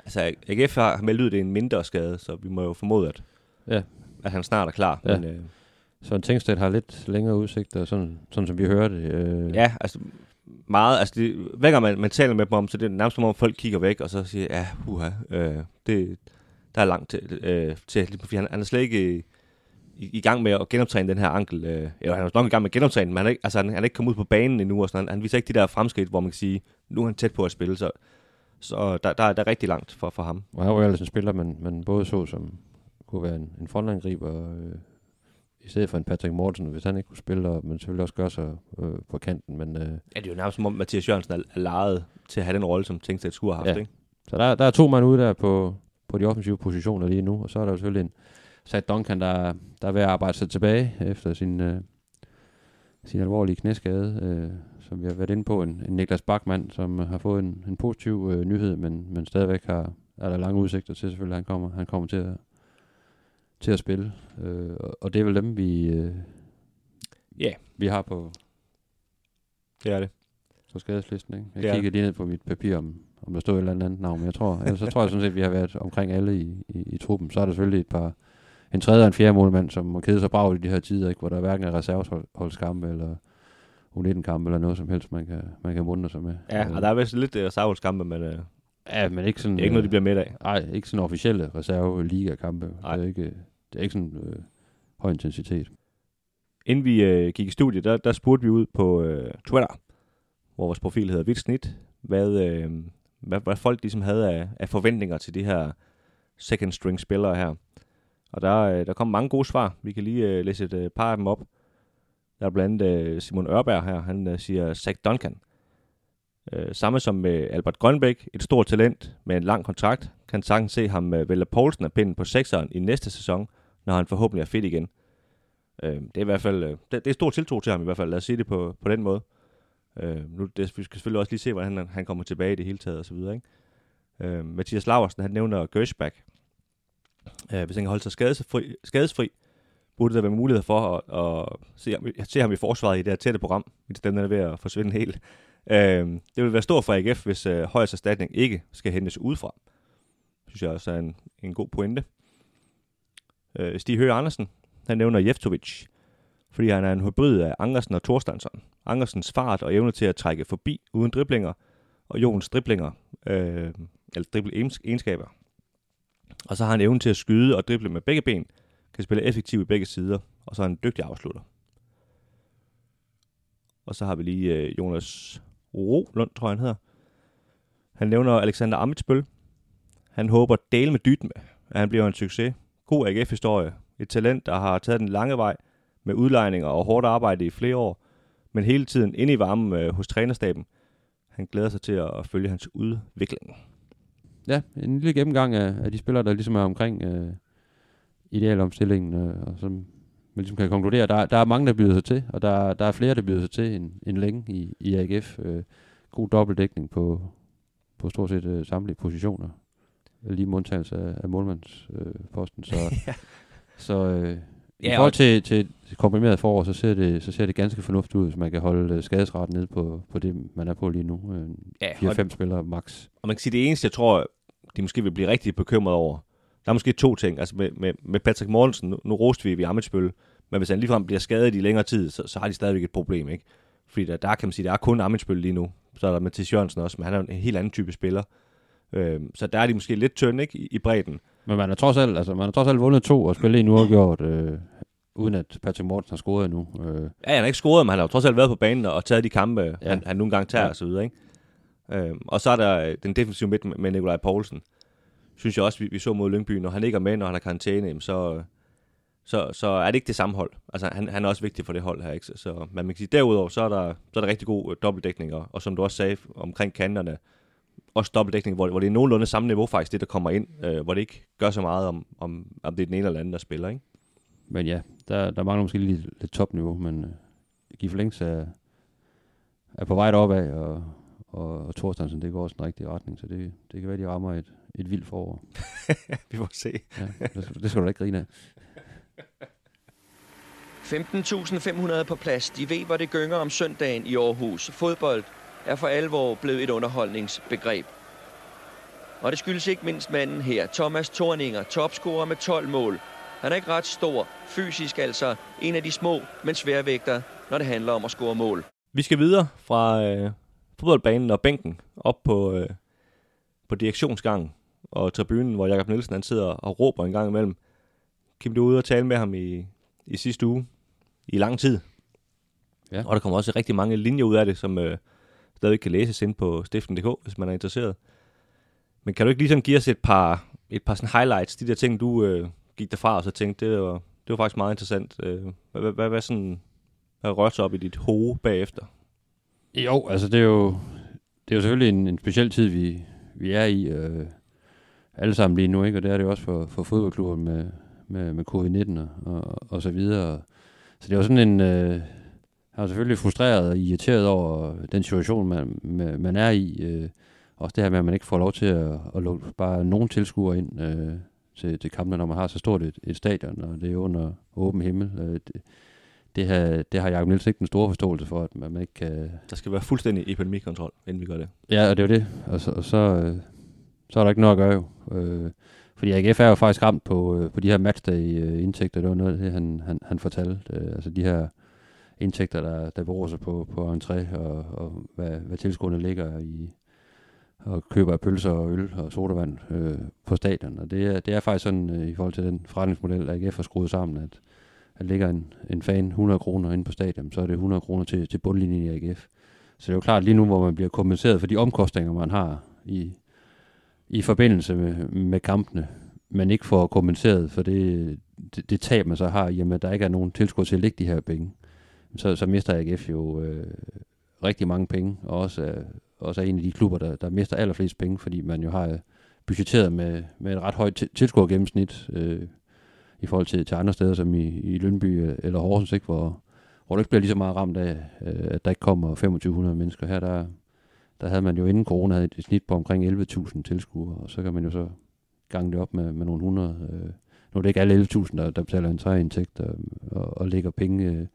Altså, AGF har meldt ud, det er en mindre skade, så vi må jo formode, at, ja. at han snart er klar. Ja. Men, uh, så en Tingstedt har lidt længere udsigter, sådan, sådan som vi hørte. Uh, ja, altså meget, altså det, hver gang man, man taler med dem om, så det er nærmest som om folk kigger væk, og så siger, ja, uha, øh, det, der er langt til, øh, til fordi han, han er slet ikke i, i, gang med at genoptræne den her ankel. Øh, eller han er nok i gang med at genoptræne, men han er ikke, altså, han, han er ikke kommet ud på banen endnu, og sådan, han, han viser ikke de der fremskridt, hvor man kan sige, nu er han tæt på at spille, så, så der, der, der er rigtig langt for, for ham. Og han var jo ellers en spiller, man, man både så som kunne være en, en frontangriber, øh, i stedet for en Patrick Mortensen, hvis han ikke kunne spille, og, men selvfølgelig også gøre sig øh, på kanten. Men, øh, ja, det er jo nærmest som om Mathias Jørgensen er, er lejet til at have den rolle, som Tingstedt skulle have haft. Ja. Ikke? Så der, der er to mand ude der på, på de offensive positioner lige nu, og så er der selvfølgelig en Sad Duncan, der, der er ved at arbejde sig tilbage efter sin, øh, sin alvorlige knæskade, øh, som vi har været inde på, en, en Niklas Bachmann, som har fået en, en positiv øh, nyhed, men, men stadigvæk har, er der lange udsigter til selvfølgelig, han kommer, han kommer til at, til at spille. Øh, og det er vel dem, vi, øh, yeah. vi har på, det er det. på skadeslisten. Ikke? Jeg kigger lige ned på mit papir, om, om der står et eller andet navn, men jeg tror, ellers så tror jeg sådan set, at vi har været omkring alle i, i, i truppen. Så er der selvfølgelig et par, en tredje og en fjerde målmand, som må kede sig bragt i de her tider, ikke? hvor der hverken er reserveholdskampe eller U19-kampe eller noget som helst, man kan, man kan mundre sig med. Ja, og øh. der er vist lidt uh, reserveholdskampe, men... Uh, ja, men ikke sådan... Det er ikke noget, de bliver med af. Nej, ikke sådan officielle reserve-liga-kampe. Det er ikke, det er ikke sådan øh, høj intensitet. Inden vi øh, gik i studiet, der, der spurgte vi ud på øh, Twitter, hvor vores profil hedder Vildt Snit, hvad, øh, hvad, hvad folk ligesom havde af, af forventninger til de her second string spillere her. Og der, øh, der kom mange gode svar. Vi kan lige øh, læse et øh, par af dem op. Der er blandt andet øh, Simon Ørberg her, han øh, siger Zach Duncan. Øh, samme som med Albert Grønbæk, et stort talent med en lang kontrakt, kan sagtens se ham øh, vælge Poulsen af pinden på sekseren i næste sæson, når han forhåbentlig er fedt igen. Øh, det er i hvert fald, øh, det, det er stor tiltro til ham i hvert fald, lad os sige det på, på den måde. Øh, nu, det, vi skal selvfølgelig også lige se, hvordan han, han kommer tilbage i det hele taget og så videre, ikke? Øh, Mathias Laversen, han nævner Gershback. Øh, hvis han kan holde sig skadesfri, skadesfri burde der være mulighed for at, at se, se ham i forsvaret i det her tætte program, hvis den er ved at forsvinde helt. Øh, det vil være stort for AGF, hvis øh, højst erstatning ikke skal hentes udefra. Synes jeg også er en, en god pointe. Øh, Stig Høgh Andersen, han nævner Jeftovic, fordi han er en hybrid af Angersen og Thorstensson. Angersens fart og evne til at trække forbi uden driblinger, og Jons driblinger, øh, eller drible egenskaber. Og så har han evne til at skyde og drible med begge ben, kan spille effektivt i begge sider, og så er han en dygtig afslutter. Og så har vi lige øh, Jonas Ro Lund, tror jeg han hedder. Han nævner Alexander Amitsbøl. Han håber dele med dyt med, at han bliver en succes. God AGF-historie. Et talent, der har taget den lange vej med udlejninger og hårdt arbejde i flere år, men hele tiden inde i varmen øh, hos trænerstaben. Han glæder sig til at følge hans udvikling. Ja, en lille gennemgang af, af de spillere, der ligesom er omkring øh, idealomstillingen, øh, og som man ligesom kan konkludere, der, der er mange, der byder sig til, og der, der er flere, der byder sig til end, end længe i, i AGF. Øh, god dobbeltdækning på, på stort set øh, samtlige positioner. Lige modtagelse af, af målmandsposten. Øh, så ja. så øh, Ja, i forhold til, til et komprimeret forår, så ser, det, så ser det ganske fornuftigt ud, hvis man kan holde øh, skadesraten ned på, på det, man er på lige nu. Øh, Ja, og- 4-5 spillere max. Og man kan sige, det eneste, jeg tror, de måske vil blive rigtig bekymret over, der er måske to ting. Altså med, med, med Patrick Mortensen, nu, nu roste vi ved Amitsbøl, men hvis han ligefrem bliver skadet i længere tid, så, så har de stadigvæk et problem, ikke? Fordi der, der kan man sige, der er kun Amitsbøl lige nu. Så er der Mathias Jørgensen også, men han er en helt anden type spiller. Øhm, så der er de måske lidt tynde, ikke? I, i bredden. Men man har trods alt, altså, man har trods alt vundet to og spillet en uafgjort, øh, uden at Patrick Mortensen har scoret endnu. Øh, Ja, han har ikke scoret, men han har jo trods alt været på banen og taget de kampe. Ja. han, han nogle gange tager Ja. og så videre, ikke? Øh, og så er der øh, den defensive midt med, Nikolaj Poulsen. Synes jeg også, vi, vi så mod Lyngby, når han ikke er med, når han har karantæne, så, så, så er det ikke det samme hold. Altså, han, han er også vigtig for det hold her, ikke? Så, så man kan sige, derudover, så er der, så er der rigtig god øh, dobbeltdækning, og, og som du også sagde, omkring kanterne, også dobbeltdækning, hvor, hvor det er nogenlunde samme niveau faktisk, det der kommer ind, øh, hvor det ikke gør så meget om, om, om det er den ene eller anden, der spiller, ikke? men ja, der, der mangler måske lige lidt topniveau, men øh, Gif Links er, er på vej deroppe af, og, og, og Thorstensen, det går også i den rigtige retning, så det, det kan være, de rammer et, et vildt forår. vi får se. Ja, det, det skal du da ikke grine af. 15.500 på plads. De ved, hvor det gynger om søndagen i Aarhus. Fodbold er for alvor blevet et underholdningsbegreb. Og det skyldes ikke mindst manden her, Thomas Thorninger, topscorer med 12 mål. Han er ikke ret stor, fysisk altså en af de små, men sværvægter, når det handler om at score mål. Vi skal videre fra øh, fodboldbanen og bænken op på, øh, på direktionsgangen og tribunen, hvor Jakob Nielsen han sidder og råber en gang imellem. Kim, du er ude og tale med ham i, i sidste uge i lang tid. Ja. Og der kommer også rigtig mange linjer ud af det, som øh, stadig kan læses ind på stiften.dk, hvis man er interesseret. Men kan du ikke ligesom give os et par, et par sådan highlights, de der ting, du øh, gik derfra og så tænkte, det var, det var faktisk meget interessant. Øh, hvad, hvad, hvad, sådan, hvad rørte sig op i dit hoved bagefter? Jo, altså det er jo, det er jo selvfølgelig en, en speciel tid, vi, vi er i, øh, alle sammen lige nu, ikke? og det er det jo også for, for fodboldklubben med, med, med covid-19 og, og, og så videre. Så det er jo sådan en, øh, jeg er selvfølgelig frustreret og irriteret over den situation, man, man man er i. Øh, også det her med, at man ikke får lov til at, at lukke bare nogen tilskuere ind øh, til, til kampene, når man har så stort et, et stadion, og det er under åben himmel. Øh, det, det, har, det har Jacob Nielsen ikke den store forståelse for, at man ikke kan, Der skal være fuldstændig epidemikontrol, inden vi gør det. Ja, og det er jo det. Og så, og så, øh, så er der ikke noget at gøre jo. Øh, fordi AGF er jo faktisk ramt på, øh, på de her matchday-indtægter. Det var noget af det, han, han, han fortalte. Øh, altså de her indtægter, der, der beror sig på, på entré, og, og hvad, hvad tilskuerne ligger i, og køber pølser og øl og sodavand øh, på stadion. Og det er, det er faktisk sådan, øh, i forhold til den forretningsmodel, AGF har skruet sammen, at at ligger en, en fan 100 kroner inde på stadion, så er det 100 kroner til, til bundlinjen i AGF. Så det er jo klart lige nu, hvor man bliver kompenseret for de omkostninger, man har i, i forbindelse med, med kampene, men ikke får kompenseret for det, det, det tab, man så har, i og med at der ikke er nogen tilskud til at lægge de her penge. Så, så mister AGF jo øh, rigtig mange penge, og også, øh, også er en af de klubber, der, der mister allerflest penge, fordi man jo har øh, budgetteret med, med et ret højt tilskuergennemsnit øh, i forhold til, til andre steder, som i, i Lønby øh, eller Horsens, ikke, hvor, hvor du ikke bliver lige så meget ramt af, øh, at der ikke kommer 2500 mennesker. Her der, der havde man jo inden corona havde et snit på omkring 11.000 tilskuere, og så kan man jo så gange det op med, med nogle hundrede. Øh. Nu er det ikke alle 11.000, der, der betaler en træindtægt og, og, og lægger penge øh,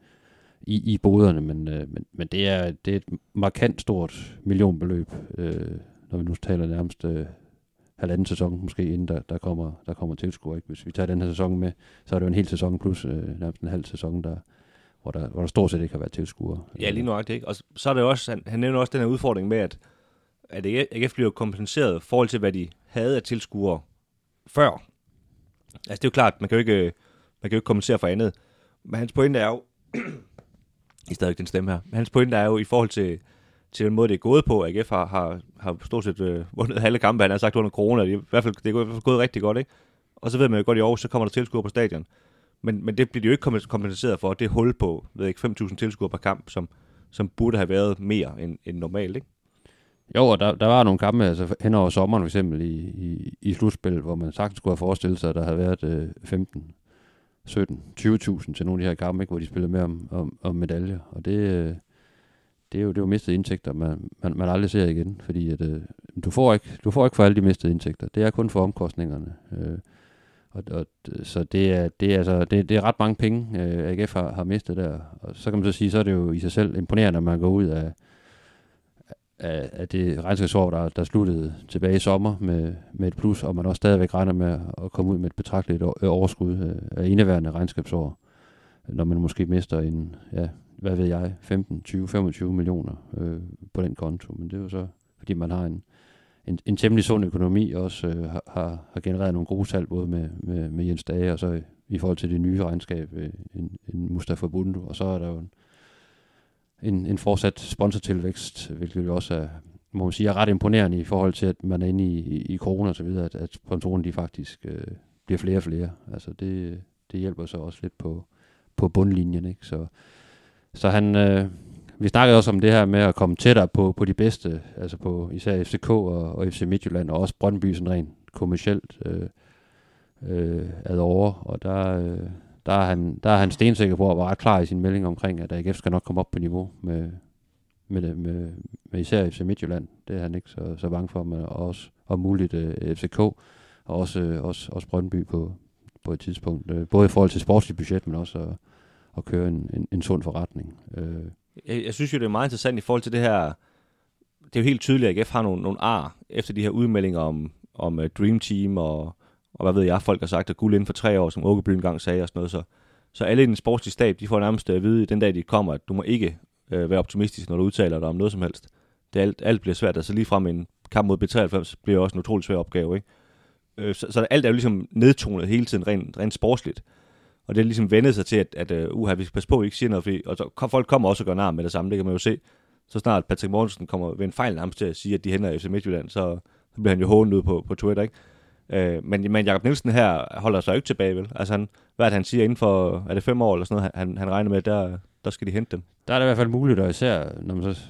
i, i boderne, men, øh, men, men det, er, det er et markant stort millionbeløb, øh, når vi nu taler nærmest øh, halvanden sæson måske, inden der, der kommer, der kommer tilskuere. Ikke? Hvis vi tager den her sæson med, så er det jo en hel sæson plus øh, nærmest en halv sæson, der, hvor, der, hvor der stort set ikke har været tilskuere. Ja, lige nok det ikke. Og så- er det også, han, han nævner også den her udfordring med, at, at AGF bliver kompenseret i forhold til, hvad de havde af tilskuere før. Altså, det er jo klart, man kan jo ikke, øh, man kan jo ikke kompensere for andet. Men hans pointe er jo, i stadig den stemme her, men hans pointe er jo i forhold til, til den måde, det er gået på. AGF har, har, har stort set øh, vundet halve kampe, han har sagt under corona. Det er, i hvert fald, det er gået, i hvert fald gået rigtig godt, ikke? Og så ved man jo godt, i år, så kommer der tilskuere på stadion. Men, men det bliver de jo ikke kompenseret for, det hul på, ved ikke, 5.000 tilskuere per kamp, som, som burde have været mere end, end normalt, ikke? Jo, og der, der var nogle kampe altså hen over sommeren for eksempel i, i, i slutspil, hvor man sagtens skulle have forestillet sig, at der havde været øh, 15, 17, 20.000 til nogle af de her kampe, ikke, hvor de spillede med om, om, om medaljer. Og det, øh, det, er jo, det er jo mistede indtægter, man, man, man aldrig ser igen, fordi at, øh, du, får ikke, du får ikke for alle de mistede indtægter. Det er kun for omkostningerne. Øh, og, og, øh, så det er, det, er, altså, det, det er ret mange penge, øh, AGF har, har mistet der. Og så kan man så sige, så er det jo i sig selv imponerende, at man går ud af, af, af det regnskabsår, der, der sluttede tilbage i sommer med, med et plus, og man også stadigvæk regner med at komme ud med et betragteligt øh, overskud øh, af indeværende regnskabsår, når man måske mister en, ja, hvad ved jeg, 15, 20, 25 millioner øh, på den konto. Men det er jo så, fordi man har en, en, en temmelig sund økonomi, og også øh, har, har genereret nogle gode salg, både med, med, med Jens Dage, og så i, i forhold til det nye regnskab, øh, en, en Mustafa Bundu, og så er der jo en, en, en fortsat sponsortilvækst, hvilket jo også er, må man sige, er ret imponerende i forhold til, at man er inde i, i, i corona og så videre, at, at sponsorerne de faktisk øh, bliver flere og flere. Altså det, det hjælper så også lidt på, på bundlinjen, ikke? Så, så han, øh, vi snakkede også om det her med at komme tættere på, på de bedste, altså på især FCK og, og FC Midtjylland, og også Brøndby sådan rent kommercielt øh, øh, ad over, og der, øh, der, er han, der er han stensikker på at være ret klar i sin melding omkring, at AGF skal nok komme op på niveau med, med, med, med især FC Midtjylland. Det er han ikke så, så bange for, men også om muligt øh, FCK, og også, øh, også, også Brøndby på, på et tidspunkt. Øh, både i forhold til sportsligt budget, men også at, køre en, en, en sund forretning. Øh, jeg, jeg synes jo, det er meget interessant i forhold til det her. Det er jo helt tydeligt, at AGF har nogle, nogle ar efter de her udmeldinger om, om uh, Dream Team og, og hvad ved jeg, folk har sagt, at guld inden for tre år, som Åkeby engang sagde og sådan noget. Så, så alle i den sportslige stab, de får nærmest øh, at vide den dag, de kommer, at du må ikke uh, være optimistisk, når du udtaler dig om noget som helst. Det alt, alt bliver svært. Altså lige frem en kamp mod B93 bliver også en utrolig svær opgave. Ikke? Uh, så, så alt er jo ligesom nedtonet hele tiden, rent, rent sportsligt. Og det er ligesom vendet sig til, at, at uh, uha, vi skal passe på, at vi ikke siger noget, fordi, og så, folk kommer også og gør nar med det samme, det kan man jo se. Så snart Patrick Mortensen kommer ved en fejl nærmest til at sige, at de hænder FC Midtjylland, så, så bliver han jo hånet ud på, på Twitter, ikke? Uh, men, men Jakob Nielsen her holder sig jo ikke tilbage, vel? Altså, han, hvad han siger inden for, er det fem år eller sådan noget, han, han regner med, der, der skal de hente dem? Der er det i hvert fald muligt, og især, når man så,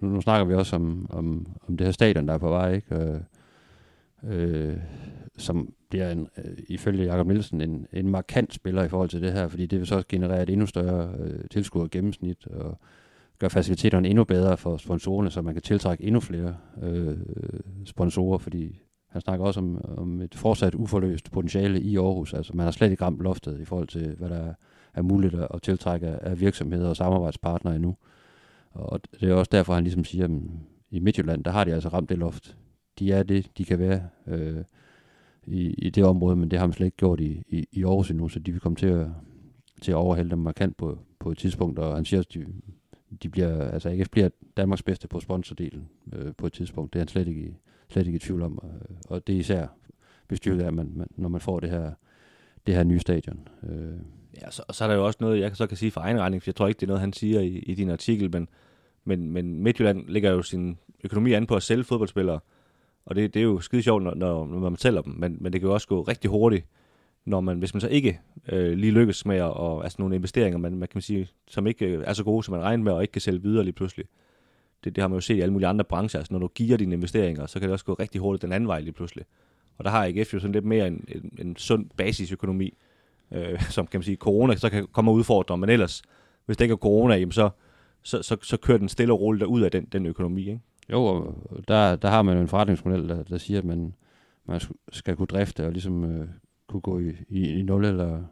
nu, nu snakker vi også om, om, om det her stadion, der er på vej, ikke? Øh, Øh, som bliver en, øh, ifølge Jakob Nielsen en, en markant spiller i forhold til det her, fordi det vil så generere et endnu større øh, tilskuer gennemsnit og gøre faciliteterne endnu bedre for sponsorerne, så man kan tiltrække endnu flere øh, sponsorer, fordi han snakker også om, om et fortsat uforløst potentiale i Aarhus. Altså man har slet ikke ramt loftet i forhold til, hvad der er muligt at tiltrække af virksomheder og samarbejdspartnere endnu. Og det er også derfor, han ligesom siger, at i Midtjylland, der har de altså ramt det loft. De er det, de kan være. Øh, i, i det område, men det har man slet ikke gjort i, i, i Aarhus endnu, så de vil komme til at, til at overhælde dem markant på, på et tidspunkt, og han siger også, de, de bliver, altså AGF bliver Danmarks bedste på sponsordelen øh, på et tidspunkt. Det er han slet ikke, slet ikke i tvivl om, og, og det er især bestyrket af, man, man, når man får det her, det her nye stadion. Øh. Ja, så, og så er der jo også noget, jeg så kan sige for egen regning, for jeg tror ikke, det er noget, han siger i, i din artikel, men, men, men Midtjylland lægger jo sin økonomi an på at sælge fodboldspillere, og det, det er jo skide sjovt, når, når, når man tæller dem, men, men det kan jo også gå rigtig hurtigt, når man, hvis man så ikke øh, lige lykkes med at, og, altså nogle investeringer, man, man kan sige, som ikke øh, er så gode, som man regner med, og ikke kan sælge videre lige pludselig. Det, det har man jo set i alle mulige andre brancher. Altså, når du giver dine investeringer, så kan det også gå rigtig hurtigt den anden vej lige pludselig. Og der har AGF jo sådan lidt mere en, en, en sund basisøkonomi, øh, som kan man sige, corona så kan komme og udfordre, men ellers, hvis det ikke er corona, jamen så, så, så, så kører den stille og roligt ud af den, den økonomi. Ikke? Jo, og der, der har man jo en forretningsmodel, der, der siger, at man, man skal kunne drifte og ligesom øh, kunne gå i, i, i nul eller,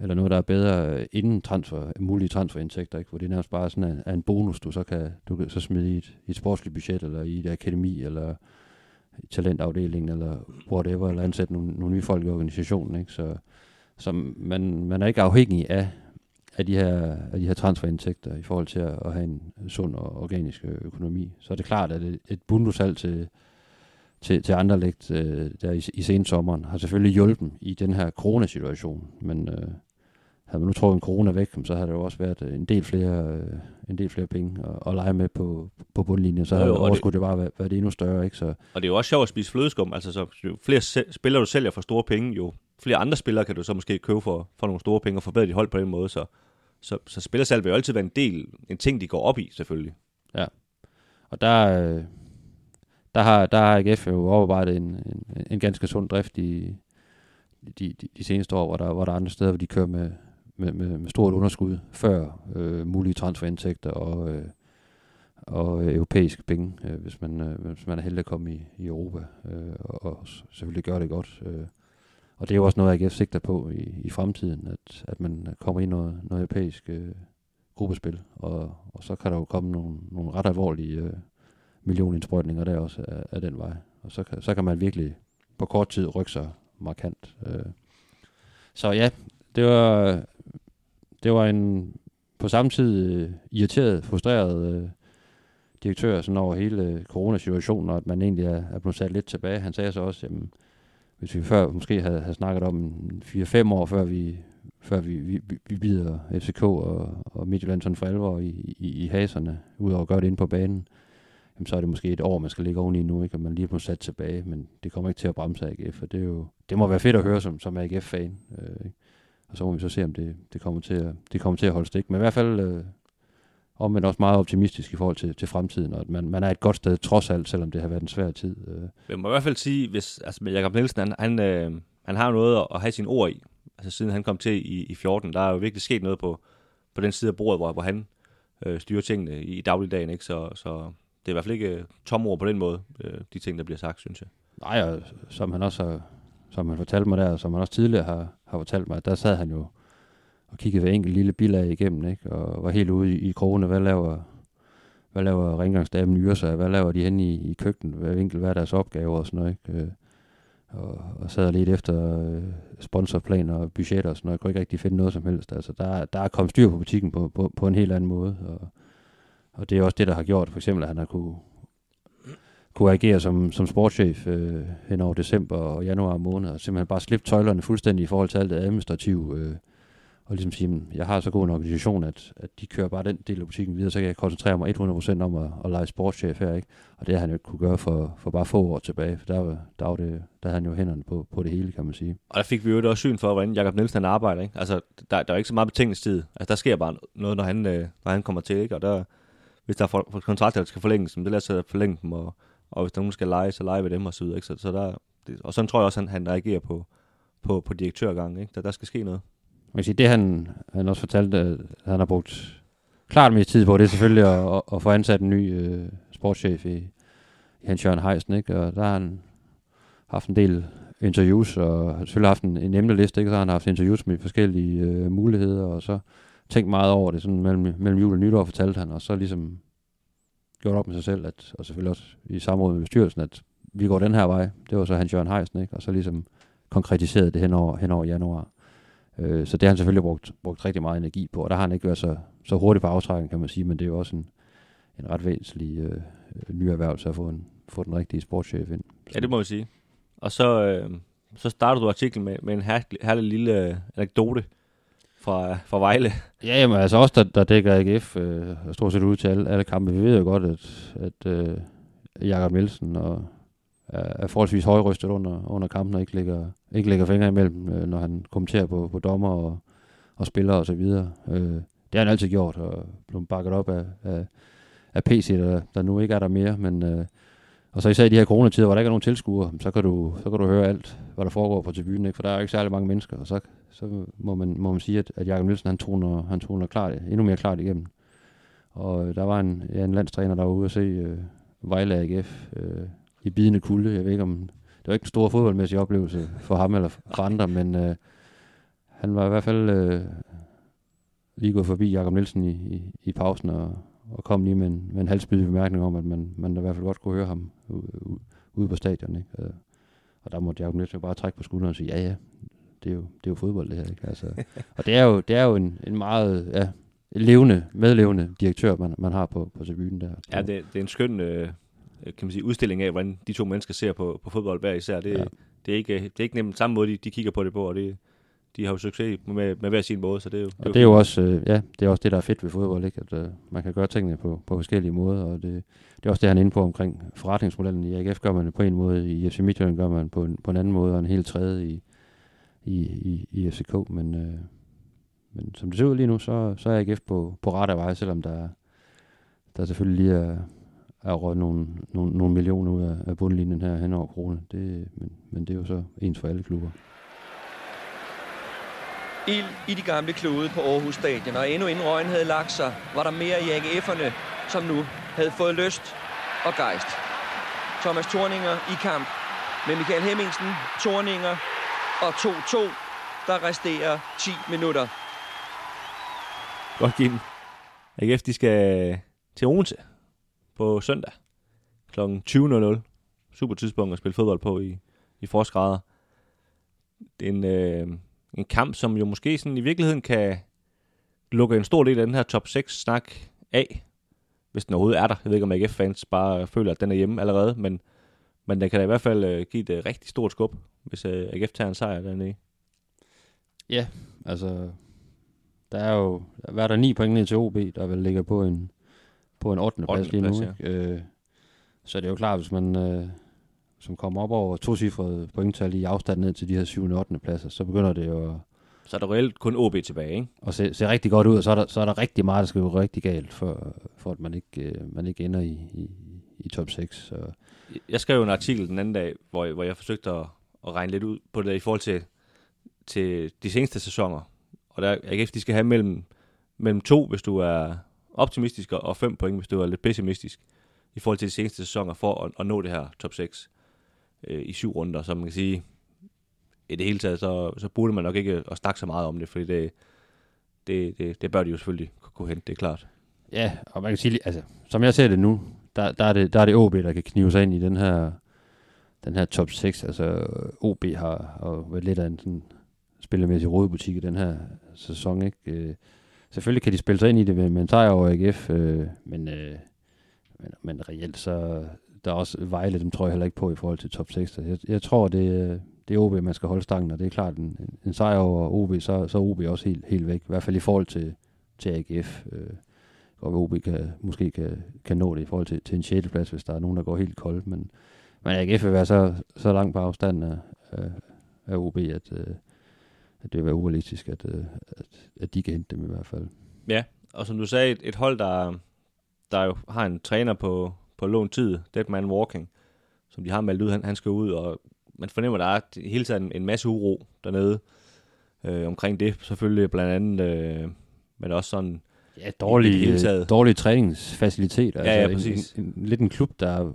eller noget, der er bedre øh, inden transfer, mulige transferindtægter, ikke? hvor det er nærmest bare sådan en, en bonus, du så kan, du kan så smide i et, i et sportsligt budget, eller i et akademi, eller i talentafdelingen, eller whatever, eller ansætte nogle, nogle nye folk i organisationen. Ikke? Så, så man, man er ikke afhængig af, af de her, af de her transferindtægter i forhold til at, at have en sund og organisk økonomi. Så er det klart, at et, et bundussalg til, til, til andre lægt øh, der i, i sensommeren har selvfølgelig hjulpet i den her coronasituation, men øh, havde man nu trukket en corona væk, så havde der jo også været en del flere, øh, en del flere penge at, at lege med på, på bundlinjen, så havde jo, overskud det, det bare været, været endnu større. Ikke? Så. Og det er jo også sjovt at spise flødeskum, altså så jo flere spillere du sælger for store penge, jo flere andre spillere kan du så måske købe for, for nogle store penge og forbedre dit hold på den måde, så så, så spillersalg vil jo altid være en del, en ting, de går op i, selvfølgelig. Ja, Og der, øh, der har, der har AGF jo overarbejdet en, en, en ganske sund drift i de, de, de seneste år, hvor der, hvor der er andre steder, hvor de kører med, med, med, med stort underskud før øh, mulige transferindtægter og, øh, og europæiske penge, øh, hvis, man, øh, hvis man er heldig at komme i, i Europa, øh, og, og selvfølgelig gør det godt. Øh. Og det er jo også noget, AGF sigter på i, i fremtiden, at, at man kommer i noget, noget europæisk øh, gruppespil, og, og så kan der jo komme nogle, nogle ret alvorlige øh, millionindsprøjtninger der også af, af den vej. Og så kan, så kan man virkelig på kort tid rykke sig markant. Øh. Så ja, det var, det var en på samme tid øh, irriteret, frustreret øh, direktør sådan over hele øh, coronasituationen, og at man egentlig er, er blevet sat lidt tilbage. Han sagde så også, jamen, hvis vi før måske havde, havde snakket om 4-5 år, før vi, før vi, vi, vi bider FCK og, og Midtjylland sådan for alvor i, i, i haserne, udover at gøre det inde på banen, jamen, så er det måske et år, man skal ligge oveni nu, ikke? og man lige må sat tilbage, men det kommer ikke til at bremse AGF, og det, er jo, det må være fedt at høre som, som AGF-fan. Øh, ikke? og så må vi så se, om det, det, kommer, til at, det kommer til at holde stik. Men i hvert fald øh, omvendt også meget optimistisk i forhold til, til fremtiden, og at man, man er et godt sted trods alt, selvom det har været en svær tid. Øh. Jeg må i hvert fald sige, hvis altså Jakob Nielsen, han, han, øh, han har noget at have sin ord i. Altså siden han kom til i, i 14, der er jo virkelig sket noget på, på den side af bordet, hvor, hvor han øh, styrer tingene i, i dagligdagen. Ikke? Så, så det er i hvert fald ikke øh, tomme ord på den måde, øh, de ting, der bliver sagt, synes jeg. Nej, og som han også har, som han fortalte mig der, og som han også tidligere har, har fortalt mig, der sad han jo og kiggede hver enkelt lille bilag igennem, ikke? og var helt ude i, i krogene, hvad laver, hvad laver rengøringsdamen sig, hvad laver de henne i, i køkkenet, hver enkelt, hvad er deres opgaver og sådan noget, ikke? Øh, og, og sad lidt efter øh, sponsorplaner og budgetter og sådan noget. Jeg kunne ikke rigtig finde noget som helst. Altså, der, der er kommet styr på butikken på, på, på en helt anden måde. Og, og det er også det, der har gjort, for eksempel, at han har kunne, kunne agere som, som sportschef øh, hen over december og januar måned, og simpelthen bare slippe tøjlerne fuldstændig i forhold til alt det administrative, øh, og ligesom sige, at jeg har så god en organisation, at, at de kører bare den del af butikken videre, så kan jeg koncentrere mig 100% om at, at lege sportschef her, ikke? Og det har han jo ikke kunne gøre for, for bare få år tilbage, for der, var, der, var det, der havde han jo hænderne på, på det hele, kan man sige. Og der fik vi jo også syn for, hvordan Jakob Nielsen han arbejder, ikke? Altså, der, der er ikke så meget betingelsestid. Altså, der sker bare noget, når han, øh, når han kommer til, ikke? Og der, hvis der er for, for kontrakter, der skal forlænges, så det lader sig forlænge dem, og, og hvis der nogen skal lege, så lege ved dem og så videre, ikke? Så, så der, det, og sådan tror jeg også, han, han reagerer på, på, på direktørgangen, ikke? Der, der skal ske noget. Man kan sige, det han, han også fortalte, at han har brugt klart mest tid på, det er selvfølgelig at, at, at få ansat en ny øh, sportschef i, i Hans Jørgen Heisen, ikke? Og der har han haft en del interviews, og har selvfølgelig haft en, en emneliste, ikke? Så har han haft interviews med forskellige øh, muligheder, og så tænkt meget over det, sådan mellem, mellem jul og nytår, fortalte han, og så ligesom gjort op med sig selv, at, og selvfølgelig også i samråd med bestyrelsen, at vi går den her vej. Det var så Hans Jørgen Heisen, ikke? Og så ligesom konkretiseret det hen over, hen over januar. Øh, så det har han selvfølgelig brugt, brugt rigtig meget energi på, og der har han ikke været så, så hurtigt på aftrækken, kan man sige, men det er jo også en, en ret væsentlig øh, ny erhvervelse at få, en, få den rigtige sportschef ind. Så. Ja, det må vi sige. Og så, øh, så starter du artiklen med, med en herlig, herlig lille øh, anekdote fra, fra Vejle. Ja, jamen altså også, der, der dækker AGF øh, stort set ud til alle, alle kampe. Vi ved jo godt, at, at øh, Jakob Nielsen og er, forholdsvis højrystet under, under kampen og ikke lægger, ikke lægger fingre imellem, øh, når han kommenterer på, på dommer og, og spillere og så videre. Øh, det har han altid gjort, og blev bakket op af, af, af PC, der, der nu ikke er der mere, men øh, og så især i de her coronatider, hvor der ikke er nogen tilskuere, så kan du, så kan du høre alt, hvad der foregår på tribunen, ikke? for der er jo ikke særlig mange mennesker, og så, så må, man, må man sige, at, at Jakob Nielsen, han toner, han toner klart, endnu mere klart igennem. Og øh, der var en, ja, en landstræner, der var ude at se øh, Vejle AGF øh, i bidende kulde. Jeg ved ikke, om det var ikke en stor fodboldmæssig oplevelse for ham eller for andre, men øh, han var i hvert fald øh, lige gået forbi Jakob Nielsen i, i, i pausen og, og kom lige med en, med en halsbydig bemærkning om, at man, man da i hvert fald godt kunne høre ham ude, ude på stadion. Ikke? Øh, og der måtte Jakob Nielsen bare trække på skulderen og sige, ja ja, det er jo, det er jo fodbold det her. Ikke? Altså, og det er jo, det er jo en, en meget ja, levende, medlevende direktør, man, man har på, på tribunen der. Ja, det, det er en skøn øh, kan man sige, udstilling af, hvordan de to mennesker ser på, på fodbold hver især. Det, ja. det, er ikke, det er ikke nemt samme måde, de, de kigger på det på, og det, de har jo succes med, med hver sin måde, så det er jo... Og det er jo også, øh, ja, det er også det, der er fedt ved fodbold, ikke? at øh, man kan gøre tingene på, på forskellige måder, og det, det er også det, han er inde på omkring forretningsmodellen. I AGF gør man det på en måde, i FC Midtjylland gør man på en, på en anden måde, og en helt tredje i, i, i, i FCK, men, øh, men som det ser ud lige nu, så, så er AGF på, på ret af vej, selvom der, der selvfølgelig lige er, er røget nogle, nogle, nogle millioner ud af, af bundlinjen her hen over krone. Det, men, men det er jo så ens for alle klubber. Ild i de gamle klude på Aarhus Stadion, og endnu inden røgen havde lagt sig, var der mere i AGF'erne, som nu havde fået lyst og gejst. Thomas Thorninger i kamp med Michael Hemmingsen, Thorninger og 2-2. Der resterer 10 minutter. Godt, Kim. AGF, de skal til Odense på søndag kl. 20.00. Super tidspunkt at spille fodbold på i, i forsgrader. Det er en, øh, en kamp, som jo måske sådan i virkeligheden kan lukke en stor del af den her top 6-snak af, hvis den overhovedet er der. Jeg ved ikke, om AGF-fans bare føler, at den er hjemme allerede, men, men den kan da i hvert fald øh, give et øh, rigtig stort skub, hvis øh, AGF tager en sejr dernede. Ja, altså, der er jo, hvad er der, ni point ned til OB, der vil ligge på en, på en 8. plads lige nu. plads, Ikke? Øh, så det er jo klart, hvis man øh, som kommer op over to cifrede pointtal i afstand ned til de her 7. og 8. pladser, så begynder det jo at, Så er der reelt kun OB tilbage, ikke? at se, se rigtig godt ud, og så er der, så er der rigtig meget, der skal gå rigtig galt, for, for at man ikke, øh, man ikke ender i, i, i top 6. Så, Jeg skrev en artikel den anden dag, hvor, hvor jeg forsøgte at, at regne lidt ud på det i forhold til, til de seneste sæsoner. Og der AGF, de skal have mellem, mellem to, hvis du er optimistisk, og fem point, hvis du er lidt pessimistisk i forhold til de seneste sæsoner for at, at nå det her top 6 øh, i syv runder. Så man kan sige, i det hele taget, så, så burde man nok ikke at snakke så meget om det, fordi det, det, det, det bør de jo selvfølgelig kunne- hente, det er klart. Ja, og man kan sige, altså, som jeg ser det nu, der, der, er, det, der er det OB, der kan knive sig ind i den her, den her top 6. Altså, OB har, har været lidt af en sådan spillemæssig rådbutik i den her sæson, ikke? Øh, Selvfølgelig kan de spille sig ind i det med, en sejr over AGF, øh, men, øh, men, men reelt så der er også Vejle, dem tror jeg heller ikke på i forhold til top 6. Jeg, jeg tror, det, det er OB, man skal holde stangen, og det er klart, en, en, en sejr over OB, så, så er OB også helt, helt væk, i hvert fald i forhold til, til AGF. Øh, og OB kan, måske kan, kan nå det i forhold til, til en 6. plads, hvis der er nogen, der går helt kold. Men, men AGF vil være så, så langt på afstand af, af, af OB, at, øh, at det vil være urealistisk, at, øh, at, at de kan hente dem i hvert fald. Ja, og som du sagde, et, et hold, der, der jo har en træner på, på lån tid, Dead Man Walking, som de har meldt ud, han, han skal ud, og man fornemmer, der er hele tiden en masse uro dernede øh, omkring det. Selvfølgelig blandt andet, øh, men også sådan, Ja, dårlige, dårlige træningsfaciliteter. Ja, ja, altså, præcis. En, en, en, lidt en klub, der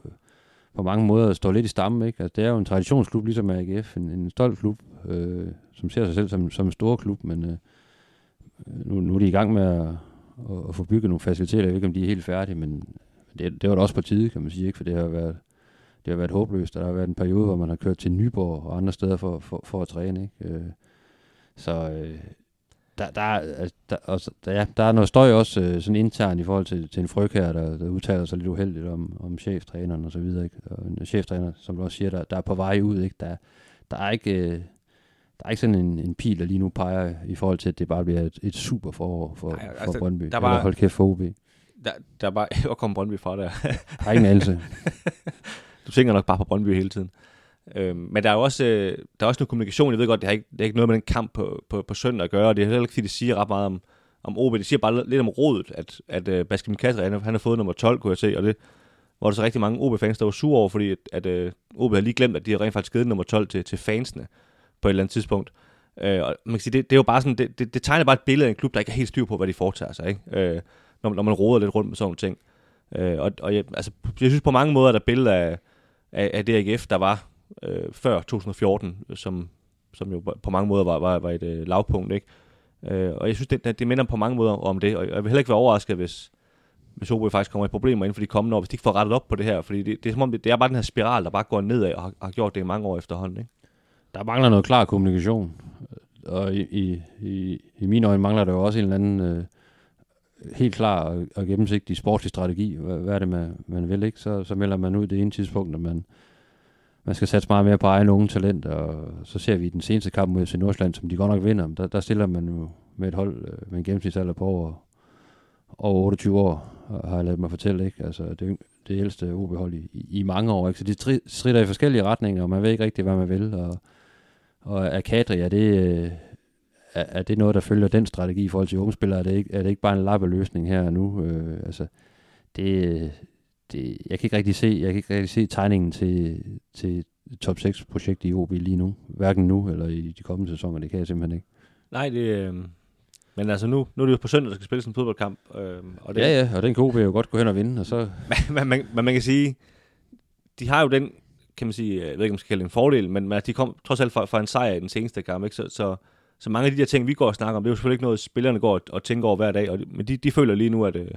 på mange måder står lidt i stammen. Ikke? Altså, det er jo en traditionsklub, ligesom AGF. En, en stolt klub, øh, som ser sig selv som, som en stor klub, men øh, nu, nu er de i gang med at, at, at få bygget nogle faciliteter. Jeg ved ikke, om de er helt færdige, men det, det var da også på tide, kan man sige, ikke? for det har været det har været håbløst. Der har været en periode, hvor man har kørt til Nyborg og andre steder for, for, for at træne. Ikke? Øh, så øh, der, der, er, altså, der, også, der, ja, der er noget støj også øh, sådan internt i forhold til, til en fryg her, der, der udtaler sig lidt uheldigt om, om cheftræneren og så videre. Ikke? Og en cheftræner, som du også siger, der, der er på vej ud. Ikke? Der, der er ikke... Øh, der er ikke sådan en, en pil, der lige nu peger i forhold til, at det bare bliver et, et super forår for, Nej, altså, for Brøndby. der var- Eller hold kæft for OB. der, der er bare, hvor kom Brøndby fra der? Der er ingen anelse. du tænker nok bare på Brøndby hele tiden. Øhm, men der er jo også, øh, der er også noget kommunikation. Jeg ved godt, det har ikke, det er ikke noget med den kamp på, på, på søndag at gøre. og Det er heller ikke, fordi det siger ret meget om, om OB. Det siger bare lidt om rådet, at, at øh, Baskim Katri, han, har- han har fået nummer 12, kunne jeg se. Og det var der så rigtig mange OB-fans, der var sure over, fordi at, at øh, OB havde lige glemt, at de har rent faktisk givet nummer 12 til, til fansene på et eller andet tidspunkt. Øh, og man kan sige, det, det er jo bare sådan, det, det, det tegner bare et billede af en klub, der ikke er helt styr på, hvad de foretager sig, ikke? Øh, når, når man roder lidt rundt med sådan nogle ting. Øh, og og jeg, altså, jeg synes på mange måder, at der er billeder af, af, af det AGF, der var øh, før 2014, som, som jo på mange måder var, var, var et øh, lavpunkt, ikke? Øh, og jeg synes, det, det minder på mange måder om det, og jeg vil heller ikke være overrasket, hvis, hvis OB faktisk kommer i problemer inden for de kommende år, hvis de ikke får rettet op på det her, fordi det, det er som om, det, det er bare den her spiral, der bare går nedad, og har, har gjort det i mange år efterhånden, ikke? Der mangler noget klar kommunikation. Og i, i, i, i mine øjne mangler der jo også en eller anden øh, helt klar og, og gennemsigtig sportslig strategi. Hvad, hvad er det, man, man vil, ikke? Så, så melder man ud det ene tidspunkt, at man, man skal satse meget mere på egen unge talent, og så ser vi i den seneste kamp mod FC Nordsjælland, som de godt nok vinder, der, der stiller man jo med et hold øh, med en gennemsnitsalder på over, over 28 år, har jeg lavet mig fortælle, ikke? Altså, det, det ældste OB-hold i, i, i mange år, ikke? Så de tri- strider i forskellige retninger, og man ved ikke rigtig, hvad man vil, og og er Kadri, er det, øh, er, er det noget, der følger den strategi i forhold til unge spillere? Er det ikke, er det ikke bare en lappeløsning her og nu? Øh, altså, det, det, jeg kan ikke rigtig se, jeg kan ikke rigtig se tegningen til, til top 6 projekt i OB lige nu. Hverken nu eller i de kommende sæsoner, det kan jeg simpelthen ikke. Nej, det, øh, men altså nu, nu er det jo på søndag, der skal spilles en fodboldkamp. Øh, og det, ja, ja, og den kan OB jo godt gå hen og vinde. Og så... men, man, man, man kan sige, de har jo den, kan man sige, jeg ved ikke, om man skal kalde det en fordel, men, men de kom trods alt fra, fra en sejr i den seneste kamp, ikke? Så, så, så mange af de der ting, vi går og snakker om, det er jo selvfølgelig ikke noget, spillerne går og, og tænker over hver dag, og men de, de føler lige nu, at øh,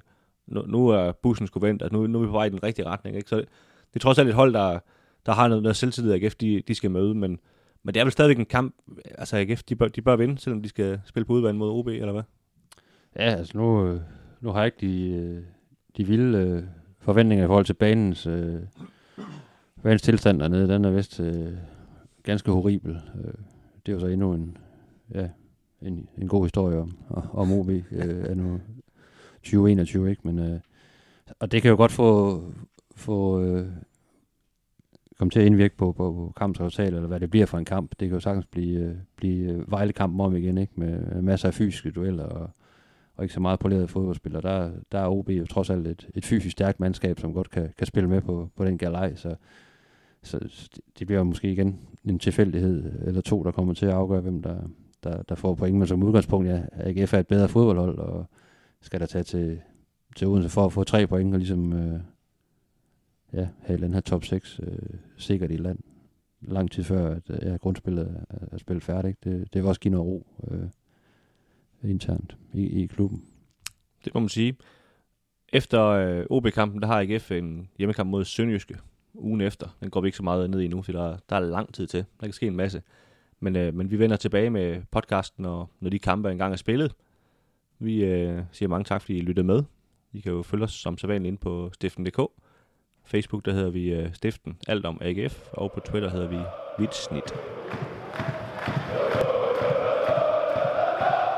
nu, nu er bussen skulle vente, altså nu, nu er vi på vej i den rigtige retning. Ikke? Så det, det er trods alt et hold, der, der har noget, noget selvtillid, AGF de, de skal møde, men, men det er vel stadigvæk en kamp, altså AGF de bør, de bør vinde, selvom de skal spille på udvand mod OB, eller hvad? Ja, altså nu, nu har jeg ikke de, de vilde øh, forventninger i forhold til banens, øh, banens tilstand dernede. Den er vist øh, ganske horribel. Øh, det er jo så endnu en, ja, en, en god historie om, om OB øh, er nu 2021, ikke? Men, øh, og det kan jo godt få, få øh, komme til at indvirke på, på, på eller hvad det bliver for en kamp. Det kan jo sagtens blive, øh, blive øh, Vejle-kampen om igen, ikke? Med masser af fysiske dueller og, og ikke så meget polerede fodboldspillere. Der, der er OB jo trods alt et, et fysisk stærkt mandskab, som godt kan, kan spille med på, på den galej, så, så det bliver måske igen en tilfældighed eller to, der kommer til at afgøre, hvem der, der, der får point. Men som udgangspunkt, ja, AGF er et bedre fodboldhold, og skal der tage til, til Odense for at få tre point, og ligesom øh, ja, have den her top 6 øh, sikkert i land. Lang tid før, at øh, ja, grundspillet er, er spillet færdigt. Det, det vil også give noget ro øh, internt i, i klubben. Det må man sige. Efter øh, OB-kampen, der har AGF en hjemmekamp mod Sønderjyske ugen efter. Den går vi ikke så meget ned i nu, for der, der er lang tid til. Der kan ske en masse. Men, øh, men vi vender tilbage med podcasten, når, når de kampe engang er spillet. Vi øh, siger mange tak, fordi I lyttede med. I kan jo følge os som sædvanligt ind på stiften.dk. Facebook, der hedder vi øh, Stiften, alt om AGF, og på Twitter hedder vi Vitsnit.